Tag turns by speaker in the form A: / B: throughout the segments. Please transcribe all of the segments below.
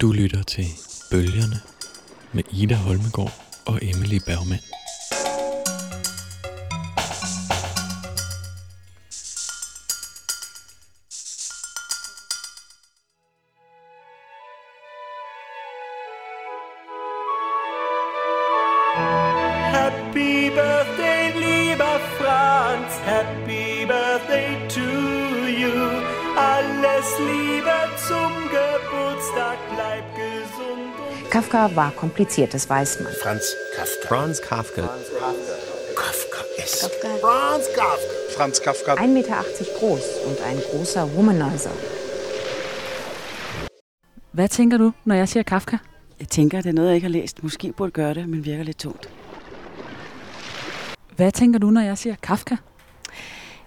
A: Du lytter til Bølgerne med Ida Holmegård og Emily
B: Bergmann.
C: Kafka war kompliziertes, weiß man.
D: Franz Kafka.
E: Franz Kafka.
D: Kafka ist. Franz Kafka.
E: Franz Kafka.
C: 1,80 Meter groß und ein großer Womanizer.
F: Hvad tænker du, når jeg siger Kafka?
G: Jeg tænker, at det er noget, jeg ikke har læst. Måske burde gøre det, men virker lidt tungt.
F: Hvad tænker du, når jeg siger Kafka?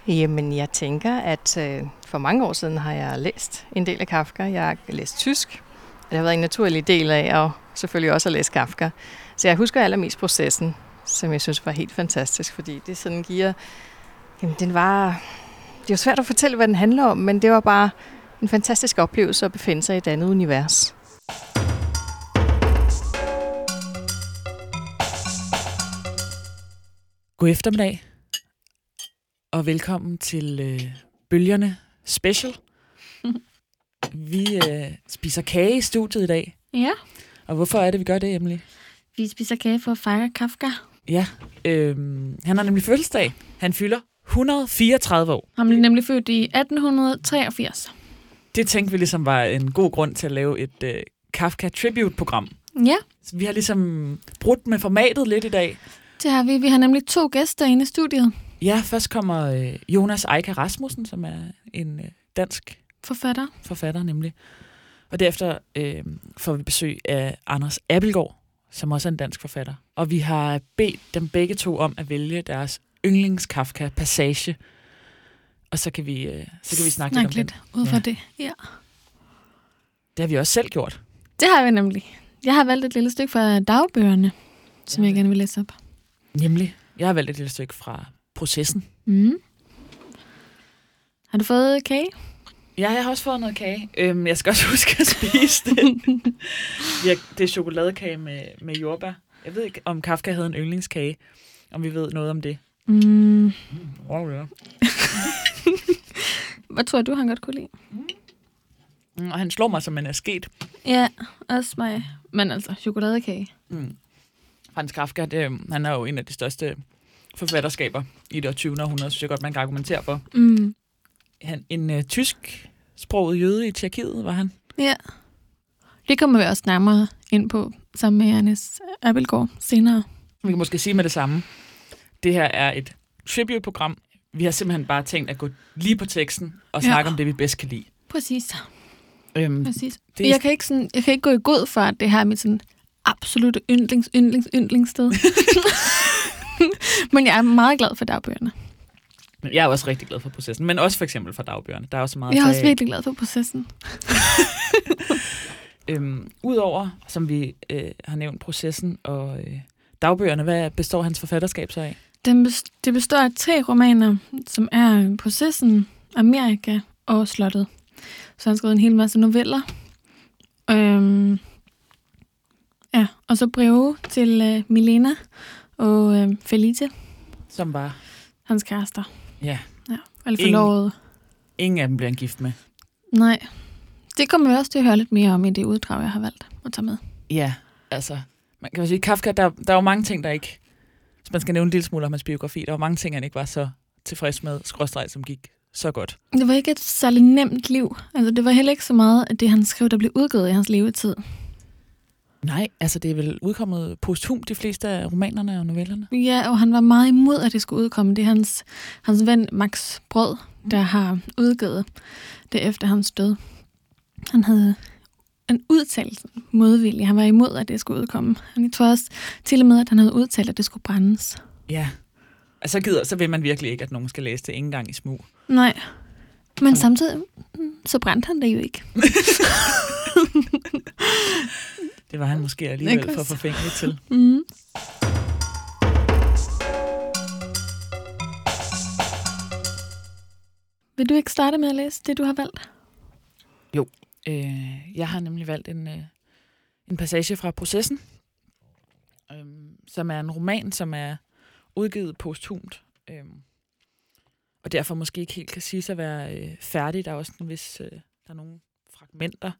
H: Jamen, jeg tænker, at øh, for mange år siden har jeg læst en del af Kafka. Jeg har læst tysk. Det har været en naturlig del af, og selvfølgelig også at læse Kafka. Så jeg husker allermest processen, som jeg synes var helt fantastisk, fordi det sådan giver... Jamen, den var... Det var svært at fortælle, hvad den handler om, men det var bare en fantastisk oplevelse at befinde sig i et andet univers.
F: God eftermiddag, og velkommen til øh, Bølgerne Special. Vi øh, spiser kage i studiet i dag.
I: Ja,
F: Og hvorfor er det, vi gør det, Emily?
I: vi spiser kage for at fejre Kafka.
F: Ja, øh, han har nemlig fødselsdag. Han fylder 134 år.
I: Han blev nemlig født i 1883.
F: Det tænkte vi ligesom var en god grund til at lave et øh, Kafka Tribute-program.
I: Ja,
F: Så vi har ligesom brudt med formatet lidt i dag.
I: det har vi. Vi har nemlig to gæster inde i studiet.
F: Ja, først kommer øh, Jonas Eika Rasmussen, som er en øh, dansk
I: Forfatter.
F: forfatter nemlig. Og derefter øh, får vi besøg af Anders Appelgaard, som også er en dansk forfatter. Og vi har bedt dem begge to om at vælge deres yndlings-Kafka-passage. Og så kan vi, øh, så kan vi snakke
I: Snak
F: lidt om
I: lidt
F: den.
I: ud fra
F: Ja.
I: det. Ja.
F: Det har vi også selv gjort.
I: Det har vi nemlig. Jeg har valgt et lille stykke fra dagbøgerne, som jeg gerne vil læse op.
F: Nemlig, jeg har valgt et lille stykke fra processen.
I: Mm. Har du fået kage?
F: Ja, jeg har også fået noget kage. Øhm, jeg skal også huske at spise det. ja, det er chokoladekage med, med jordbær. Jeg ved ikke, om Kafka havde en yndlingskage. Om vi ved noget om det.
I: Mm.
F: Wow, ja.
I: Hvad tror du, han godt kunne lide?
F: Mm, Og han slår mig som en asket.
I: Ja, også mig. Men altså, chokoladekage.
F: Mm. Frans Kafka, det, øhm, han er jo en af de største forfatterskaber i det 20. århundrede, synes jeg godt, man kan argumentere for.
I: Mm.
F: Han, en uh, tysk sproget jøde i Tjekkiet, var han.
I: Ja. Det kommer vi også nærmere ind på, sammen med Janis Abelgaard senere.
F: Vi kan måske sige med det samme. Det her er et tribute-program. Vi har simpelthen bare tænkt at gå lige på teksten og
I: Ja.
F: snakke om det, vi bedst kan lide.
I: Præcis.
F: Øhm,
I: Præcis.
F: Det er-
I: jeg, kan ikke sådan, jeg kan ikke gå i god for, at det her er mit sådan absolutte yndlings, yndlings, yndlingssted. Men jeg er meget glad for dagbøgerne.
F: Men jeg er også rigtig glad for processen, men også for eksempel for dagbøgerne. Der er også meget
I: Jeg er også virkelig glad for processen.
F: øhm, Udover, som vi øh, har nævnt, processen og øh, dagbøgerne, hvad består hans forfatterskab så af?
I: Den bes- det består af tre romaner, som er Processen, Amerika og Slottet. Så han har skrevet en hel masse noveller. Øhm, ja, og så breve til øh, Milena og øh, Felice,
F: Som var,
I: hans kærester.
F: Ja,
I: Ja, eller forlovet.
F: ingen af dem bliver en gift med.
I: Nej. Det kommer vi også til at høre lidt mere om i det uddrag, jeg har valgt at tage med.
F: Ja, altså, man kan jo sige, Kafka, der, der er jo mange ting, der ikke, hvis man skal nævne en lille smule om hans biografi, der var mange ting, han ikke var så tilfreds med, skråstreg, som gik så godt.
I: Det var ikke et særlig nemt liv. Altså, det var heller ikke så meget af det, han skrev, der blev udgivet i hans levetid.
F: Nej, altså det er vel udkommet posthum, de fleste af romanerne og novellerne.
I: Ja, og han var meget imod, at det skulle udkomme. Det er hans, hans ven Max Brød, der har udgivet det efter hans død. Han havde en udtalt modvilje. Han var imod, at det skulle udkomme. Han tror også til og med, at han havde udtalt, at det skulle brændes.
F: Ja. Altså, så gider, så vil man virkelig ikke, at nogen skal læse det ikke engang i smug.
I: Nej. Men samtidig, mm, så brændte han det jo ikke.
F: Det var han måske alligevel for forfængelig til.
I: Mm. Vil du ikke starte med at læse det, du har valgt?
F: Øh, jeg har nemlig valgt en, øh, en passage fra processen, øhm, som er en roman, som er udgivet posthumt, øhm, og derfor måske ikke helt kan sige at være øh, færdig. Der er også en vis, øh, der er nogle fragmenter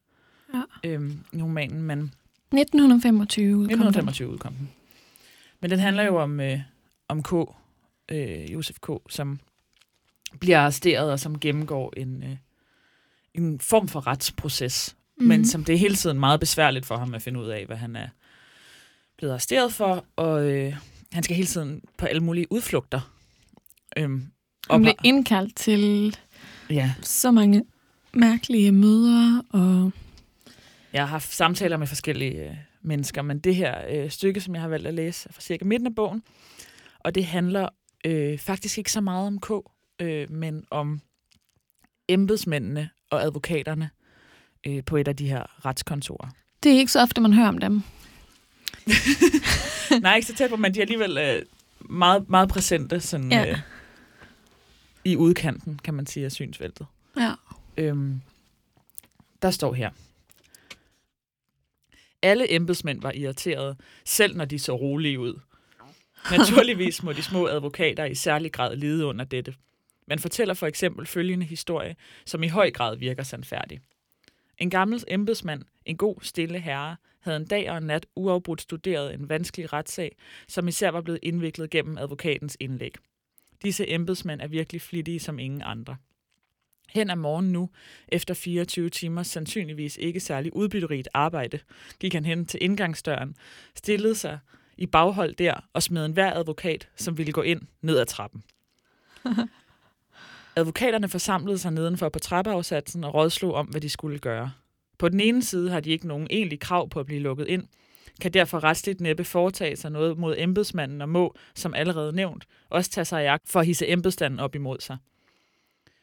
I: Ja.
F: øhm, i romanen, men
I: 1925 udkom
F: 1925 udkom den. Men den handler jo om, øh, om K, øh, Josef K., som bliver arresteret og som gennemgår en, øh, en form for retsproces, mm. men som det er hele tiden meget besværligt for ham at finde ud af, hvad han er blevet arresteret for, og øh, han skal hele tiden på alle mulige udflugter. Øhm,
I: Han blev indkaldt til
F: ja,
I: så mange mærkelige møder, og
F: Jeg har haft samtaler med forskellige øh, mennesker, men det her øh, stykke, som jeg har valgt at læse, er fra cirka midten af bogen, og det handler øh, faktisk ikke så meget om K, øh, men om embedsmændene og advokaterne øh, på et af de her retskontorer.
I: det er ikke så ofte, man hører om dem.
F: Nej, ikke så tæt på, men de er alligevel øh, meget, meget præsente sådan,
I: Ja.
F: øh, i udkanten, kan man sige, af synsfeltet.
I: Ja.
F: Øhm, der står her. Alle embedsmænd var irriterede, selv når de så rolige ud. Naturligvis må de små advokater i særlig grad lide under dette. Man fortæller for eksempel følgende historie, som i høj grad virker sandfærdig. En gammel embedsmand, en god, stille herre, havde en dag og en nat uafbrudt studeret en vanskelig retssag, som især var blevet indviklet gennem advokatens indlæg. Disse embedsmænd er virkelig flittige som ingen andre. Hen ad morgen nu, efter 24 timers sandsynligvis ikke særlig udbytterigt arbejde, gik han hen til indgangsdøren, stillede sig i baghold der og smed en hver advokat, som ville gå ind, ned ad trappen. Advokaterne forsamlede sig nedenfor på trappeafsatsen og rådslog om, hvad de skulle gøre. På den ene side har de ikke nogen egentlig krav på at blive lukket ind, kan derfor retsligt næppe foretage sig noget mod embedsmanden og må, som allerede nævnt, også tage sig i agt for at hisse embedsstanden op imod sig.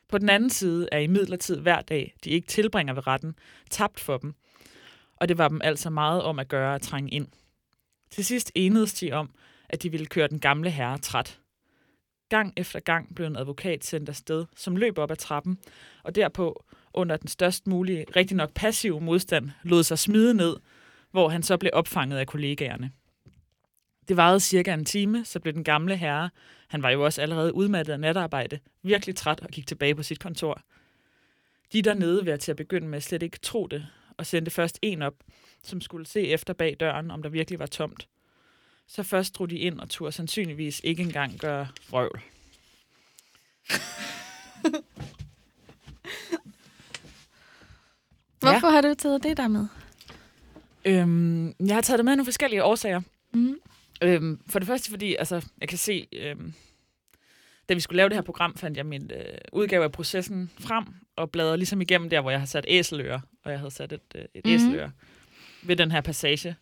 F: På den anden side er i midlertid hver dag, de ikke tilbringer ved retten, tabt for dem, og det var dem altså meget om at gøre at trænge ind. Til sidst enedes de om, at de ville køre den gamle herre træt. Gang efter gang blev en advokat sendt afsted, som løb op ad trappen, og derpå, under den størst mulige, rigtig nok passive modstand, lod sig smide ned, hvor han så blev opfanget af kollegaerne. Det varede cirka en time, så blev den gamle herre, han var jo også allerede udmattet af natarbejde, virkelig træt og gik tilbage på sit kontor. De dernede ved til at begynde med slet ikke tro det, og sendte først en op, som skulle se efter bag døren, om der virkelig var tomt. Så først drog de ind og turde sandsynligvis ikke engang gøre vrøvl.
I: Hvorfor ja. har du taget det der med?
F: Øhm, jeg har taget det med af nogle forskellige årsager.
I: Mm.
F: Øhm, for det første fordi, altså, jeg kan se, øhm, da vi skulle lave det her program, fandt jeg min øh, udgave af processen frem, og bladrede ligesom igennem der, hvor jeg har sat æselører, og jeg havde sat et, øh, et mm. æseløre ved den her passage.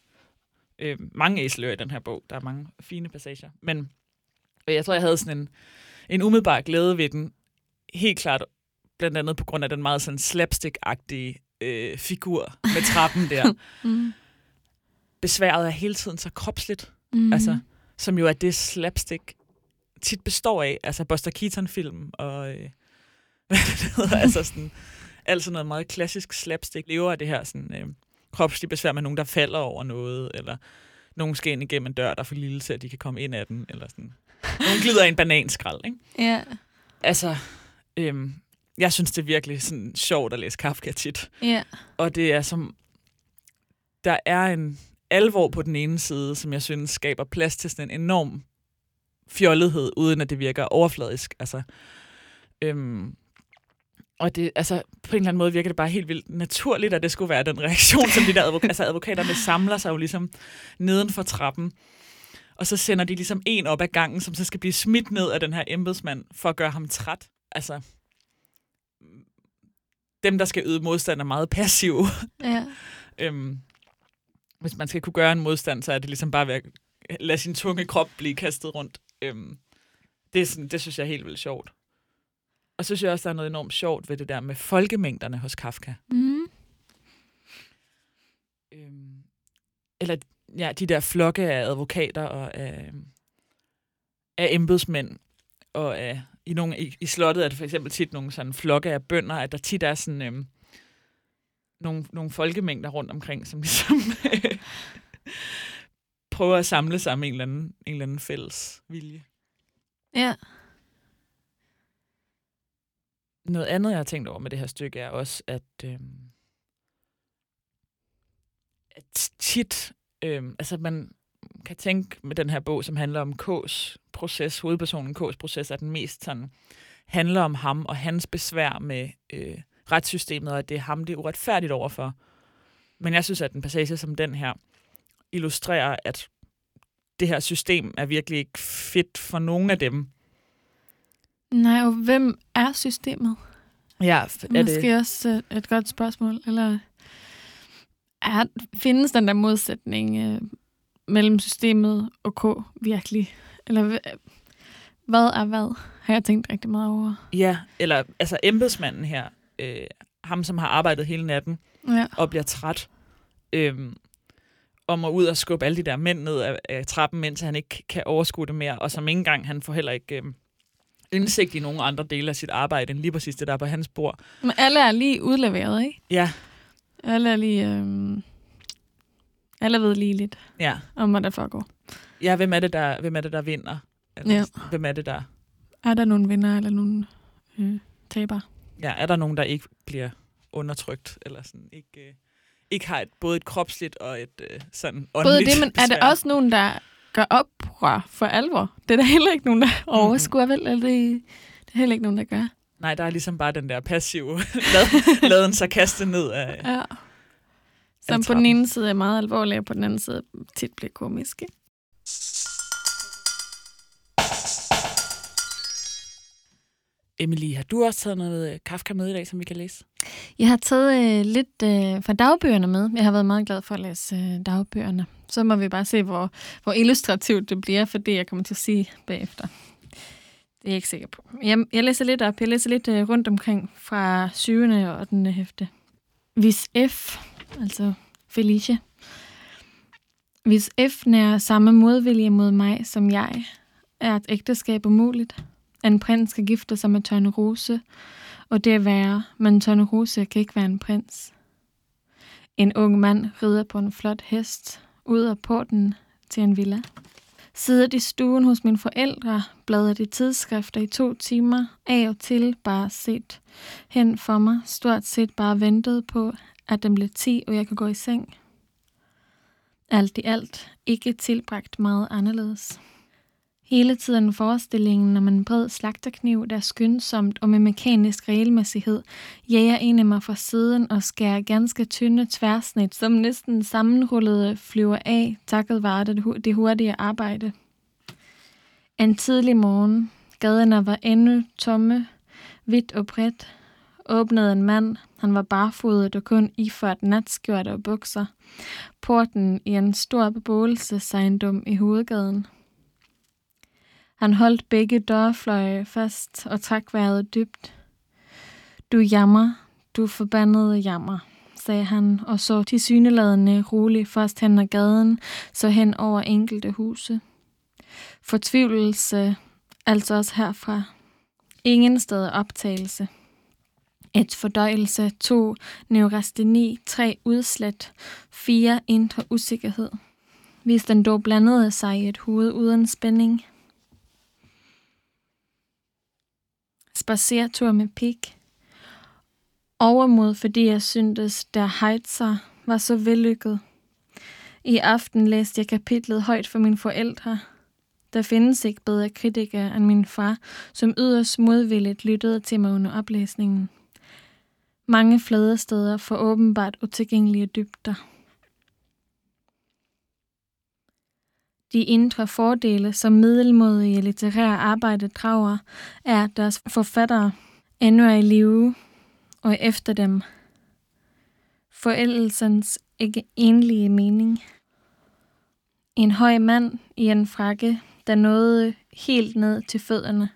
F: Øh, mange æselører i den her bog, der er mange fine passager, men øh, jeg tror, jeg havde sådan en, en umiddelbar glæde ved den, helt klart blandt andet på grund af den meget sådan slapstick-agtige øh, figur med trappen der.
I: Mm.
F: Besværet er hele tiden så kropsligt,
I: Mm.
F: Altså, som jo er det slapstick tit består af. Altså Buster Keaton-film og... Øh, hvad det hedder, altså sådan... Altså noget meget klassisk slapstick lever af det her sådan, øh, kropslige besvær med nogen, der falder over noget, eller nogen skal ind igennem en dør, der er for lille til, at de kan komme ind af den, eller sådan. Nogen glider i en bananskrald, ikke?
I: Ja,
F: Altså, øhm, jeg synes, det er virkelig sådan sjovt at læse Kafka tit.
I: ja.
F: Og det er som... Der er en alvor på den ene side, som jeg synes skaber plads til sådan en enorm fjollethed, uden at det virker overfladisk. Altså, øhm, og det, altså, på en eller anden måde virker det bare helt vildt naturligt, at det skulle være den reaktion, som de der advok- altså, advokaterne samler sig jo ligesom neden for trappen. Og så sender de ligesom en op ad gangen, som så skal blive smidt ned af den her embedsmand, for at gøre ham træt. Altså, dem, der skal yde modstand, er meget passive.
I: ja.
F: Øhm, hvis man skal kunne gøre en modstand, så er det ligesom bare ved at lade sin tunge krop blive kastet rundt. Øhm, det, er sådan, det synes jeg er helt vildt sjovt. Og så synes jeg også, der er noget enormt sjovt ved det der med folkemængderne hos Kafka.
I: Mm.
F: Øhm, eller ja, de der flokke af advokater og af, af embedsmænd. Og af, i, nogle, i, i slottet er det for eksempel tit nogle sådan flokke af bønder, at der tit er sådan... Øhm, nogle, nogle folkemængder rundt omkring, som ligesom prøver at samle sig med en eller anden, en eller anden fælles vilje.
I: Ja.
F: Noget andet, jeg har tænkt over med det her stykke, er også, at, øhm, at tit, øhm, altså man kan tænke med den her bog, som handler om K's proces, hovedpersonen K's proces, er den mest sådan, handler om ham og hans besvær med øh, retssystemet, og at det er ham, det er uretfærdigt overfor. Men jeg synes, at en passage som den her illustrerer, at det her system er virkelig ikke fedt for nogen af dem.
I: Nej, og hvem er systemet?
F: Ja,
I: er Måske det... også et godt spørgsmål. Eller er, findes den der modsætning øh, mellem systemet og K virkelig? Eller hvad er hvad? Har jeg tænkt rigtig meget over.
F: Ja, eller altså embedsmanden her, øh, ham som har arbejdet hele natten
I: ja.
F: og bliver træt, øh, om at ud og skubbe alle de der mænd ned af, af trappen, mens han ikke kan overskue det mere, og som ikke engang han får heller ikke... Øh, indsigt i nogle andre dele af sit arbejde, end lige præcis det, der er på hans bord.
I: Men alle er lige udleveret, ikke?
F: Ja.
I: Alle er lige... Øh... Alle ved lige lidt
F: ja.
I: om, hvad der foregår.
F: Ja, hvem er det, der, hvem er det, der vinder? Eller, ja. Hvem er det, der...
I: Er der nogle vinder eller nogle øh, tabere?
F: Ja, er der nogen, der ikke bliver undertrykt, eller sådan ikke, øh, ikke har et, både et kropsligt og et øh, sådan
I: Både det, men besvær. er der også nogen, der gør oprør for alvor? Det er der heller ikke nogen, der mhm. overskuer, vel? Eller det, det er heller ikke nogen, der gør.
F: Nej, der er ligesom bare den der passive, lad, lad en så kaste ned af
I: Ja. Som på den ene side er meget alvorlig, og på den anden side tit bliver komisk. Ikke?
F: Emily, har du også taget noget øh, Kafka med i dag, som vi kan læse?
I: Jeg har taget øh, lidt øh, fra dagbøgerne med. Jeg har været meget glad for at læse øh, dagbøgerne. Så må vi bare se, hvor, hvor illustrativt det bliver for det, jeg kommer til at sige bagefter. Det er jeg ikke sikker på. Jeg, jeg læser lidt op. Jeg læser lidt øh, rundt omkring fra 7. og 8. hæfte. Hvis F, altså Felicia, hvis F nærer samme modvilje mod mig som jeg, er et ægteskab umuligt en prins skal gifte sig med Tørne Rose, og det er værre, men Tørne Rose kan ikke være en prins. En ung mand rider på en flot hest ud af porten til en villa. Sidder i stuen hos mine forældre, bladrer de tidsskrifter i to timer, af og til bare set hen for mig, stort set bare ventet på, at den blev 10, og jeg kan gå i seng. Alt i alt ikke tilbragt meget anderledes. Hele tiden forestillingen om en bred slagterkniv, der skyndsomt og med mekanisk regelmæssighed jager en af mig fra siden og skærer ganske tynde tværsnit, som næsten sammenrullede flyver af, takket vare det, det hurtige arbejde. En tidlig morgen, gaderne var endnu tomme, hvidt og bredt, åbnede en mand. Han var barfodet og kun iført natskjorte og bukser. Porten i en stor beboelsesejendom i hovedgaden. Han holdt begge dørfløje fast og trak vejret dybt. Du jammer, du forbandede jammer, sagde han og så til syneladende roligt først hen ad gaden, så hen over enkelte huse. Fortvivlelse, altså også herfra. Ingen sted optagelse. Et fordøjelse, to neurasteni, tre udslet, fire indre usikkerhed. Hvis den dog blandede sig i et hoved uden spænding – spacertur med pik. Overmod, fordi jeg syntes, der Heitzer var så vellykket. I aften læste jeg kapitlet højt for mine forældre. Der findes ikke bedre kritikere end min far, som yderst modvilligt lyttede til mig under oplæsningen. Mange flade steder for åbenbart utilgængelige dybder. De indre fordele, som middelmodige litterære arbejde drager, er, at deres forfattere endnu er i live, og efter dem forældelsens ikke enlige mening. En høj mand i en frakke, der nåede helt ned til fødderne,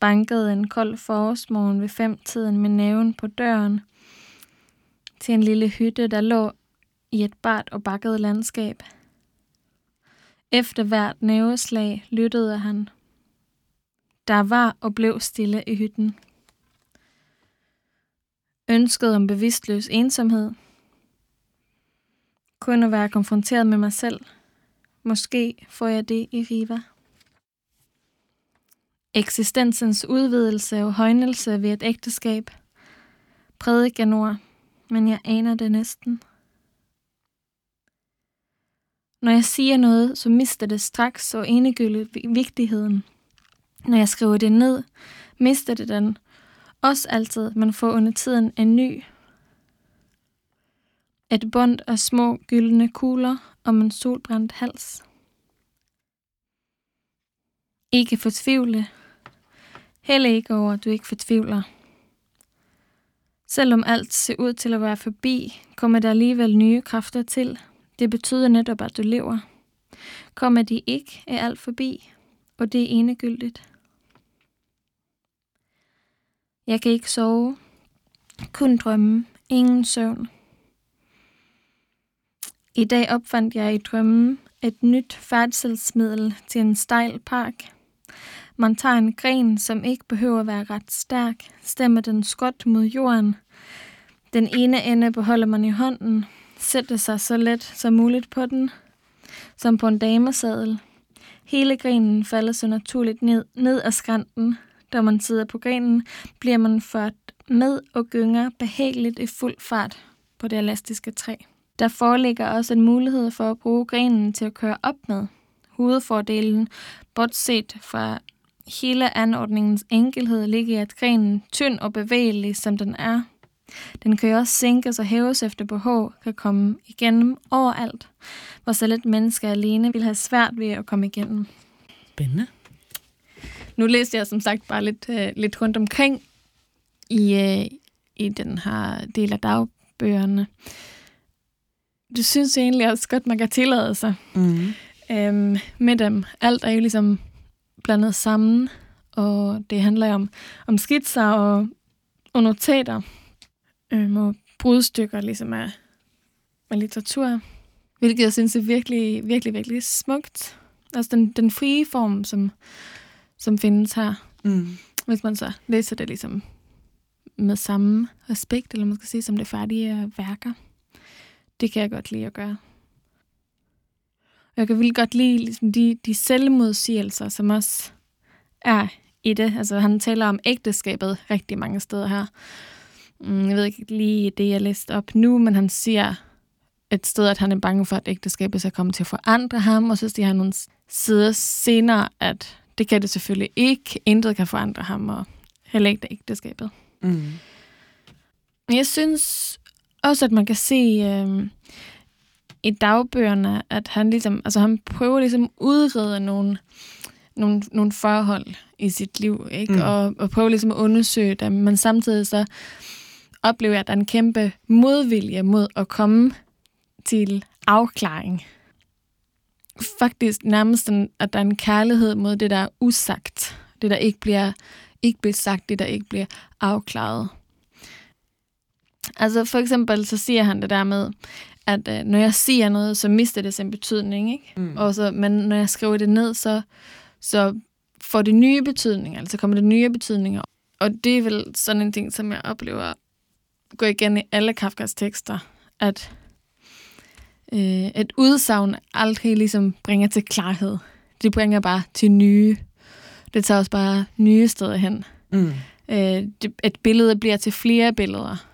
I: bankede en kold forårsmorgen ved femtiden med næven på døren til en lille hytte, der lå i et bart og bakket landskab – efter hvert næveslag lyttede han. Der var og blev stille i hytten. Ønsket om bevidstløs ensomhed, kun at være konfronteret med mig selv. Måske får jeg det i Riva. Eksistensens udvidelse og højnelse ved et ægteskab. Prædikanord, men jeg aner det næsten. Når jeg siger noget, så mister det straks og enegyldigt vigtigheden. Når jeg skriver det ned, mister det den. Også altid, man får under tiden en ny. Et bånd af små gyldne kugler om en solbrændt hals. Ikke fortvivle. Heller ikke over, at du ikke fortvivler. Selvom alt ser ud til at være forbi, kommer der alligevel nye kræfter til. Det betyder netop, at du lever. Kommer de ikke, er alt forbi, og det er enegyldigt. Jeg kan ikke sove. Kun drømme. Ingen søvn. I dag opfandt jeg i drømmen et nyt færdselsmiddel til en stejl park. Man tager en gren, som ikke behøver at være ret stærk, stemmer den skråt mod jorden. Den ene ende beholder man i hånden, sætte sig så let som muligt på den, som på en damesadel. Hele grenen falder så naturligt ned, ned af skrænten. Da man sidder på grenen, bliver man ført med og gynger behageligt i fuld fart på det elastiske træ. Der foreligger også en mulighed for at bruge grenen til at køre op med. Hovedfordelen, bortset fra hele anordningens enkelhed, ligger i, at grenen, tynd og bevægelig som den er, den kan jo også sænkes og hæves efter behov, kan komme igennem overalt, hvor selv et menneske alene vil have svært ved at komme igennem.
F: Spændende.
I: Nu læste jeg som sagt bare lidt, uh, lidt rundt omkring i, uh, i den her del af dagbøgerne. Du synes egentlig også godt, man kan tillade sig
F: Mm.
I: øhm, med dem. Alt er jo ligesom blandet sammen, og det handler jo om, om skitser og, og notater øhm, og brudstykker ligesom af, af litteratur, hvilket jeg synes er virkelig, virkelig, virkelig smukt. Altså den, den frie form, som, som findes her,
F: Mm.
I: hvis man så læser det ligesom med samme respekt, eller man skal sige som det færdige værker. Det kan jeg godt lide at gøre. Og jeg kan virkelig godt lide ligesom de, de selvmodsigelser, som også er i det. Altså han taler om ægteskabet rigtig mange steder her. Mm, Jeg ved ikke lige det, jeg læste op nu, men han siger et sted, at han er bange for, at ægteskabet skal komme til at forandre ham, og så siger han nogle sider senere, at det kan det selvfølgelig ikke. Intet kan forandre ham, og heller ikke det ægteskabet.
F: Mm.
I: Jeg synes også, at man kan se øh, i dagbøgerne, at han ligesom, altså han prøver ligesom at udrede nogle, nogle, nogle forhold i sit liv, ikke?
F: Mm.
I: Og, og prøver ligesom at undersøge dem, men samtidig så oplever jeg, at der er en kæmpe modvilje mod at komme til afklaring. Faktisk nærmest, en, at der er en kærlighed mod det, der er usagt. Det, der ikke bliver, ikke bliver sagt, det, der ikke bliver afklaret. Altså for eksempel, så siger han det der med, at øh, når jeg siger noget, så mister det sin betydning, ikke?
F: Mm.
I: Og så, men når jeg skriver det ned, så, så får det nye betydninger, altså kommer det nye betydninger. Og det er vel sådan en ting, som jeg oplever går igen i alle Kafkas tekster, at øh, et udsagn aldrig ligesom bringer til klarhed. Det bringer bare til nye. Det tager også bare nye steder hen.
F: Mm.
I: Øh, det, et billede bliver til flere billeder.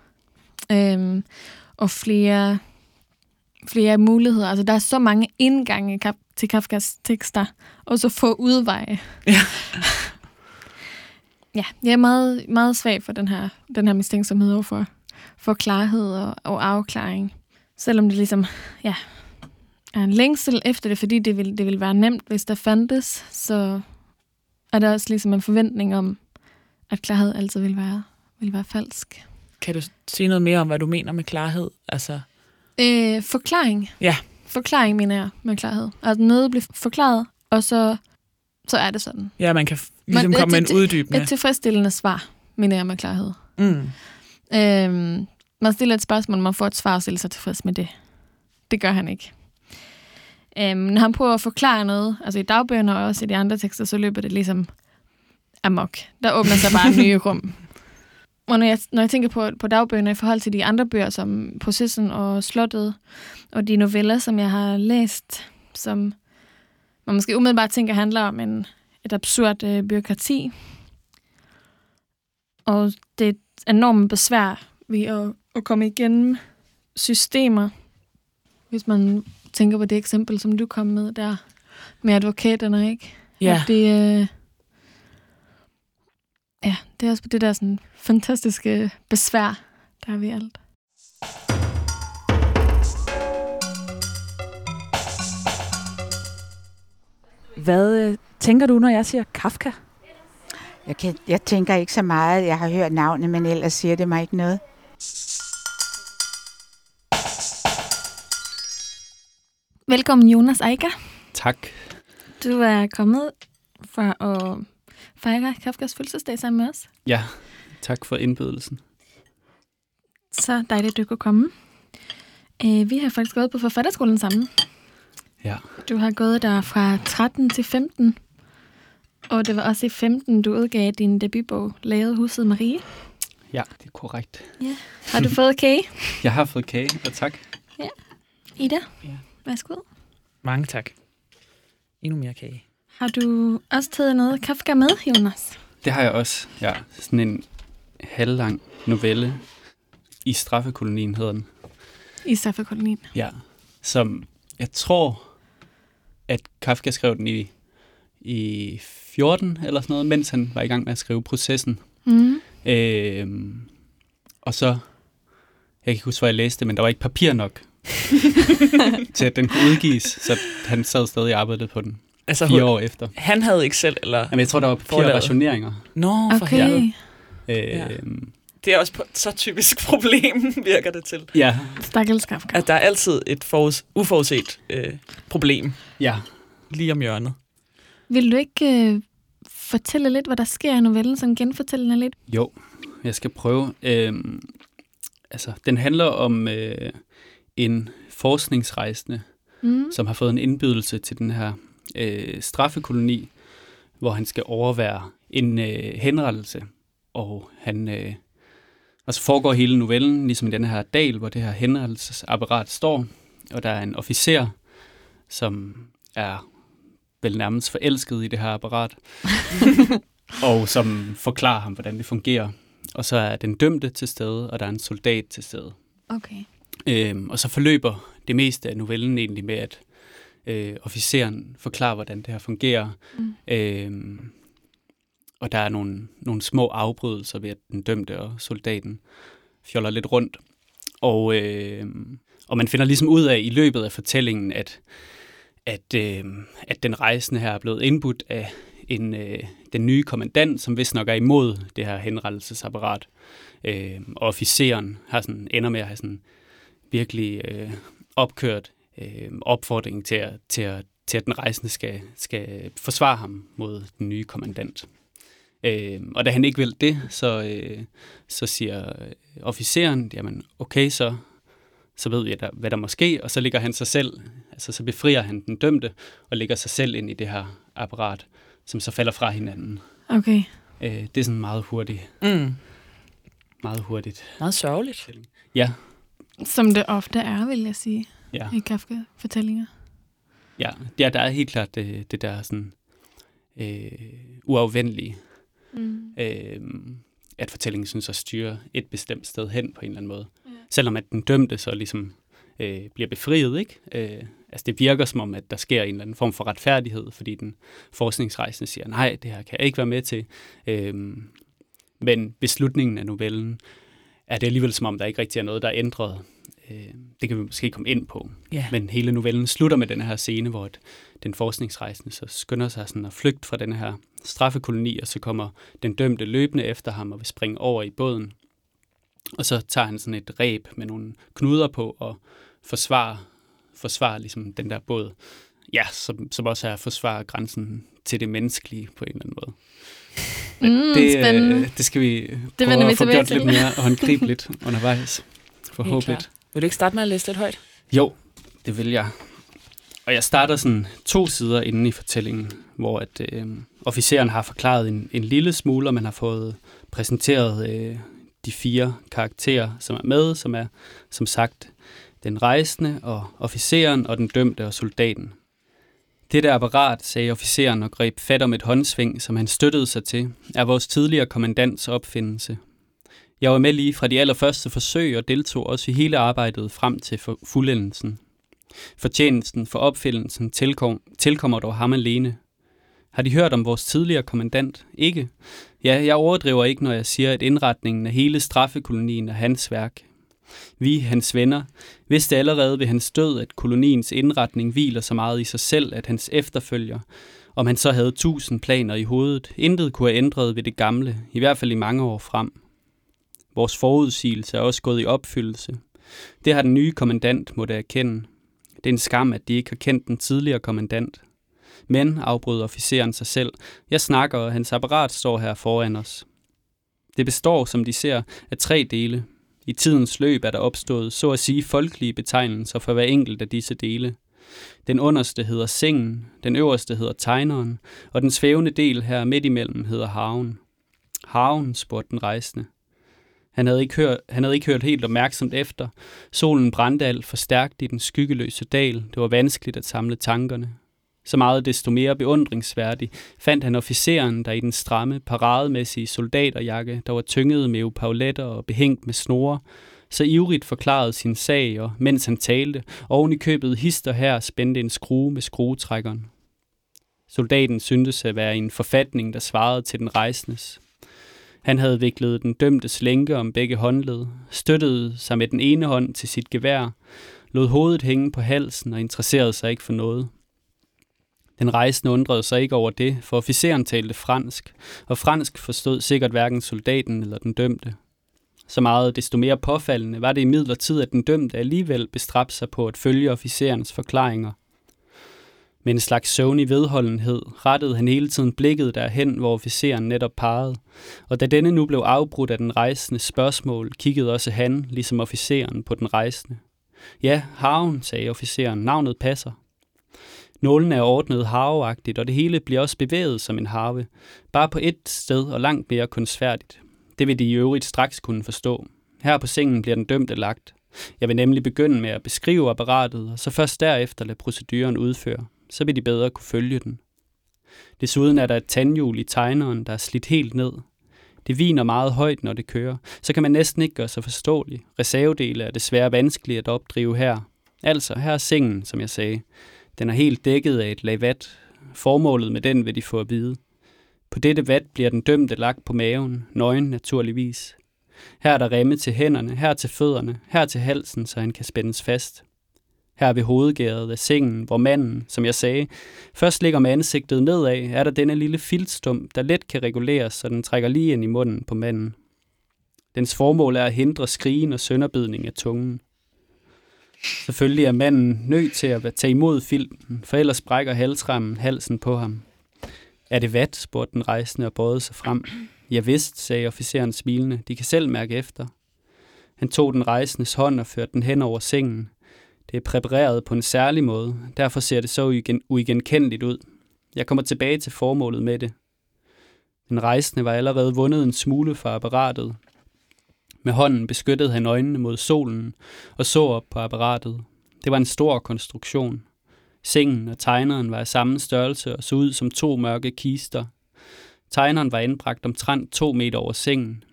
I: Øhm, og flere, flere muligheder. Altså, der er så mange indgange Kaf- til Kafkas tekster, og så få udveje.
F: Ja.
I: ja, jeg er meget, meget svag for den her, den her mistænksomhed over for, klarhed og, og afklaring. Selvom det ligesom, ja, er en længsel efter det, fordi det vil, det vil være nemt, hvis der fandtes, så er der også ligesom en forventning om, at klarhed altid vil være, vil være falsk.
F: Kan du sige noget mere om, hvad du mener med klarhed? Altså,
I: Øh, forklaring.
F: Ja.
I: Forklaring, mener jeg, med klarhed. Altså noget bliver forklaret, og så, så er det sådan.
F: ja, man kan ligesom
I: øh,
F: komme med en uddybende.
I: Et tilfredsstillende svar, mener jeg med klarhed.
F: Mm.
I: Øhm, man stiller et spørgsmål, man får et svar og stiller sig tilfreds med det. Det gør han ikke. Øhm, når han prøver at forklare noget, altså i dagbøgerne og også i de andre tekster, så løber det ligesom amok. Der åbner sig bare nye rum. Og når jeg, når jeg tænker på, på dagbøgerne i forhold til de andre bøger, som Processen og Slottet, og de noveller, som jeg har læst, som man måske umiddelbart tænker handler om en, et absurd øh, byråkrati, og det er et enormt besvær ved at, at komme igennem systemer, hvis man tænker på det eksempel, som du kom med der, med advokaterne, ikke?
F: Ja.
I: At det, øh, ja, det er også det der sådan fantastiske besvær, der er ved alt.
F: Hvad øh, tænker du, når jeg siger Kafka?
E: Jeg, kan, jeg tænker ikke så meget. Jeg har hørt navnet, men ellers siger det mig ikke noget.
I: Velkommen, Jonas Eiker.
J: Tak.
I: Du er kommet for at fejre Kafkas fødselsdag sammen med os.
J: Ja, tak for indbydelsen.
I: Så dejligt, du kunne komme. Øh, Vi har faktisk gået på forfatterskolen sammen.
J: Ja.
I: Du har gået der fra 13 til 15. Og det var også i 15, du udgav din debutbog, Lavet huset Marie.
J: Ja, det er korrekt.
I: Ja. Har du fået kage?
J: Jeg har fået kage, og tak.
I: Ida,
J: Ja.
I: Værsgo.
F: Mange tak. Endnu mere kage.
I: Har du også taget noget Kafka med, Jonas?
J: Det har jeg også. Ja, sådan en halvlang novelle. I straffekolonien hedder den.
I: I straffekolonien.
J: Ja. Som jeg tror, at Kafka skrev den i, i 14 eller sådan noget, mens han var i gang med at skrive processen.
I: Mm.
J: Øhm, og så, jeg kan ikke huske, hvor jeg læste det, men der var ikke papir nok til, at den kunne udgives, så han sad stadig og arbejdede på den
F: Altså,
J: fire
F: hun-
J: år efter.
F: Han havde ikke selv, eller...
J: Jamen, jeg tror, der var
F: Forlaget.
J: rationeringer.
F: Nå, for
I: Okay.
F: helvede.
J: Øhm,
F: Det er også på- så typisk problem, virker det til.
J: ja,
I: Stakkels Kafka.
F: At der er altid et forud, uforudset øh, problem
J: ja.
F: lige om hjørnet.
I: Vil du ikke øh, fortælle lidt, hvad der sker i novellen, som genfortæller den lidt?
J: Jo, jeg skal prøve. Øhm, altså, den handler om øh, en forskningsrejsende,
I: Mm.
J: som har fået en indbydelse til den her øh, straffekoloni, hvor han skal overvære en øh, henrettelse. Og han, øh, og så foregår hele novellen, ligesom i den her dal, hvor det her henrettelsesapparat står. Og der er en officer, som er vel nærmest forelsket i det her apparat, og som forklarer ham, hvordan det fungerer. Og så er den dømte til stede, og der er en soldat til stede.
I: Okay.
J: Øhm, og så forløber det meste af novellen egentlig med, at øh, officeren forklarer, hvordan det her fungerer.
I: Mm.
J: Øhm, og der er nogle, nogle små afbrydelser ved, at den dømte og soldaten fjoller lidt rundt. Og, øh, og man finder ligesom ud af i løbet af fortællingen, at, at, øh, at den rejsende her er blevet indbudt af en, øh, den nye kommandant, som vist nok er imod det her henrettelsesapparat. Øh, og officeren har sådan, ender med at have sådan virkelig øh, opkørt øh, opfordring til at, til, at, til, at den rejsende skal, skal forsvare ham mod den nye kommandant. Øh, og da han ikke vil det, så, øh, så siger øh, officeren, jamen okay, så, så ved vi, der, hvad der må ske, og så ligger han sig selv, altså så befrier han den dømte, og lægger sig selv ind i det her apparat, som så falder fra hinanden.
I: Okay.
J: Øh, det er sådan meget hurtigt,
F: Mm.
J: meget hurtigt.
F: Meget sørgeligt.
J: Ja,
I: Som det ofte er, vil jeg sige,
J: ja.
I: i Kafka-fortællinger.
J: Ja, ja der er helt klart det, det der sådan øh, uafvendelige,
I: Mm.
J: øh, at fortællingen synes at styre et bestemt sted hen på en eller anden måde.
I: Ja.
J: Selvom at den dømte så ligesom øh, bliver befriet, ikke? Øh, altså det virker som om, at der sker en eller anden form for retfærdighed, fordi den forskningsrejsende siger, nej, det her kan jeg ikke være med til. Øh, men beslutningen af novellen er det alligevel som om, der ikke rigtig er noget, der er ændret. Øh, det kan vi måske komme ind på.
F: Ja.
J: Men hele novellen slutter med den her scene, hvor et, den forskningsrejsende så skynder sig sådan at flygte fra den her straffekoloni, og så kommer den dømte løbende efter ham og vil springe over i båden. Og så tager han sådan et ræb med nogle knuder på og forsvarer, forsvarer ligesom den der båd. Ja, som, som også er at forsvare grænsen til det menneskelige på en eller anden måde.
I: Mm,
J: det,
I: spændende.
J: øh, det skal vi
I: Det
J: prøve at få gjort lidt mere håndgribeligt undervejs. Forhåbentlig.
F: Vil du ikke starte med at læse lidt højt?
J: Jo, det vil jeg. Og jeg starter sådan to sider inde i fortællingen, hvor at, øh, officeren har forklaret en, en lille smule, og man har fået præsenteret øh, de fire karakterer, som er med, som er som sagt den rejsende og officeren og den dømte og soldaten. Dette apparat, sagde officeren og greb fat om et håndsving, som han støttede sig til, er vores tidligere kommandants opfindelse. Jeg var med lige fra de allerførste forsøg og deltog også i hele arbejdet frem til fuldendelsen. Fortjenesten for opfindelsen tilkom, tilkommer dog ham alene. Har de hørt om vores tidligere kommandant? Ikke? Ja, jeg overdriver ikke, når jeg siger, at indretningen af hele straffekolonien er hans værk. Vi, hans venner, vidste allerede ved hans død, at koloniens indretning hviler så meget i sig selv, at hans efterfølger, om han så havde tusind planer i hovedet, intet kunne have ændret ved det gamle, i hvert fald i mange år frem. Vores forudsigelse er også gået i opfyldelse. Det har den nye kommandant måtte erkende. Det er en skam, at de ikke har kendt den tidligere kommandant. Men, afbryder officeren sig selv, jeg snakker, og hans apparat står her foran os. Det består, som de ser, af tre dele. I tidens løb er der opstået, så at sige, folkelige betegnelser for hver enkelt af disse dele. Den underste hedder sengen, den øverste hedder tegneren, og den svævende del her midt imellem hedder haven. Haven, spurgte den rejsende. Han havde, ikke hørt, han havde ikke hørt helt opmærksomt efter. Solen brændte alt for stærkt i den skyggeløse dal. Det var vanskeligt at samle tankerne. Så meget desto mere beundringsværdig fandt han officeren, der i den stramme, parademæssige soldaterjakke, der var tynget med pauletter og behængt med snore, så ivrigt forklarede sin sag, og mens han talte, oven i købet hister her spændte en skrue med skruetrækkeren. Soldaten syntes at være i en forfatning, der svarede til den rejsendes. Han havde viklet den dømte lænke om begge håndled, støttede sig med den ene hånd til sit gevær, lod hovedet hænge på halsen og interesserede sig ikke for noget. Den rejsende undrede sig ikke over det, for officeren talte fransk, og fransk forstod sikkert hverken soldaten eller den dømte. Så meget desto mere påfaldende var det i midlertid, at den dømte alligevel bestræbte sig på at følge officerens forklaringer. Med en slags søvnig vedholdenhed rettede han hele tiden blikket derhen, hvor officeren netop pegede, og da denne nu blev afbrudt af den rejsende spørgsmål, kiggede også han, ligesom officeren, på den rejsende. Ja, Havn, sagde officeren, navnet passer. Nålen er ordnet harveagtigt, og det hele bliver også bevæget som en harve, bare på et sted og langt mere kunstfærdigt. Det vil de i øvrigt straks kunne forstå. Her på sengen bliver den dømte lagt. Jeg vil nemlig begynde med at beskrive apparatet, og så først derefter lade proceduren udføre. Så vil de bedre kunne følge den. Desuden er der et tandhjul i tegneren, der er slidt helt ned. Det viner meget højt, når det kører. Så kan man næsten ikke gøre sig forståelig. Reservedele er desværre vanskelige at opdrive her. Altså, her er sengen, som jeg sagde. Den er helt dækket af et lag vat. Formålet med den vil de få at vide. På dette vat bliver den dømte lagt på maven, nøgen naturligvis. Her er der remme til hænderne, her til fødderne, her til halsen, så han kan spændes fast. Her ved hovedgæret af sengen, hvor manden, som jeg sagde, først ligger med ansigtet nedad, er der denne lille filtstum, der let kan reguleres, så den trækker lige ind i munden på manden. Dens formål er at hindre skrigen og sønderbidning af tungen. Selvfølgelig er manden nødt til at tage imod filmen, for ellers brækker halsrammen halsen på ham. Er det vat, spurgte den rejsende og bøjede sig frem. Ja vist, sagde officeren smilende. De kan selv mærke efter. Han tog den rejsendes hånd og førte den hen over sengen. Det er præpareret på en særlig måde, derfor ser det så uigenkendeligt ud. Jeg kommer tilbage til formålet med det. Den rejsende var allerede vundet en smule fra apparatet, med hånden beskyttede han øjnene mod solen og så op på apparatet. Det var en stor konstruktion. Sengen og tegneren var af samme størrelse og så ud som to mørke kister. Tegneren var indbragt omtrent to meter over sengen.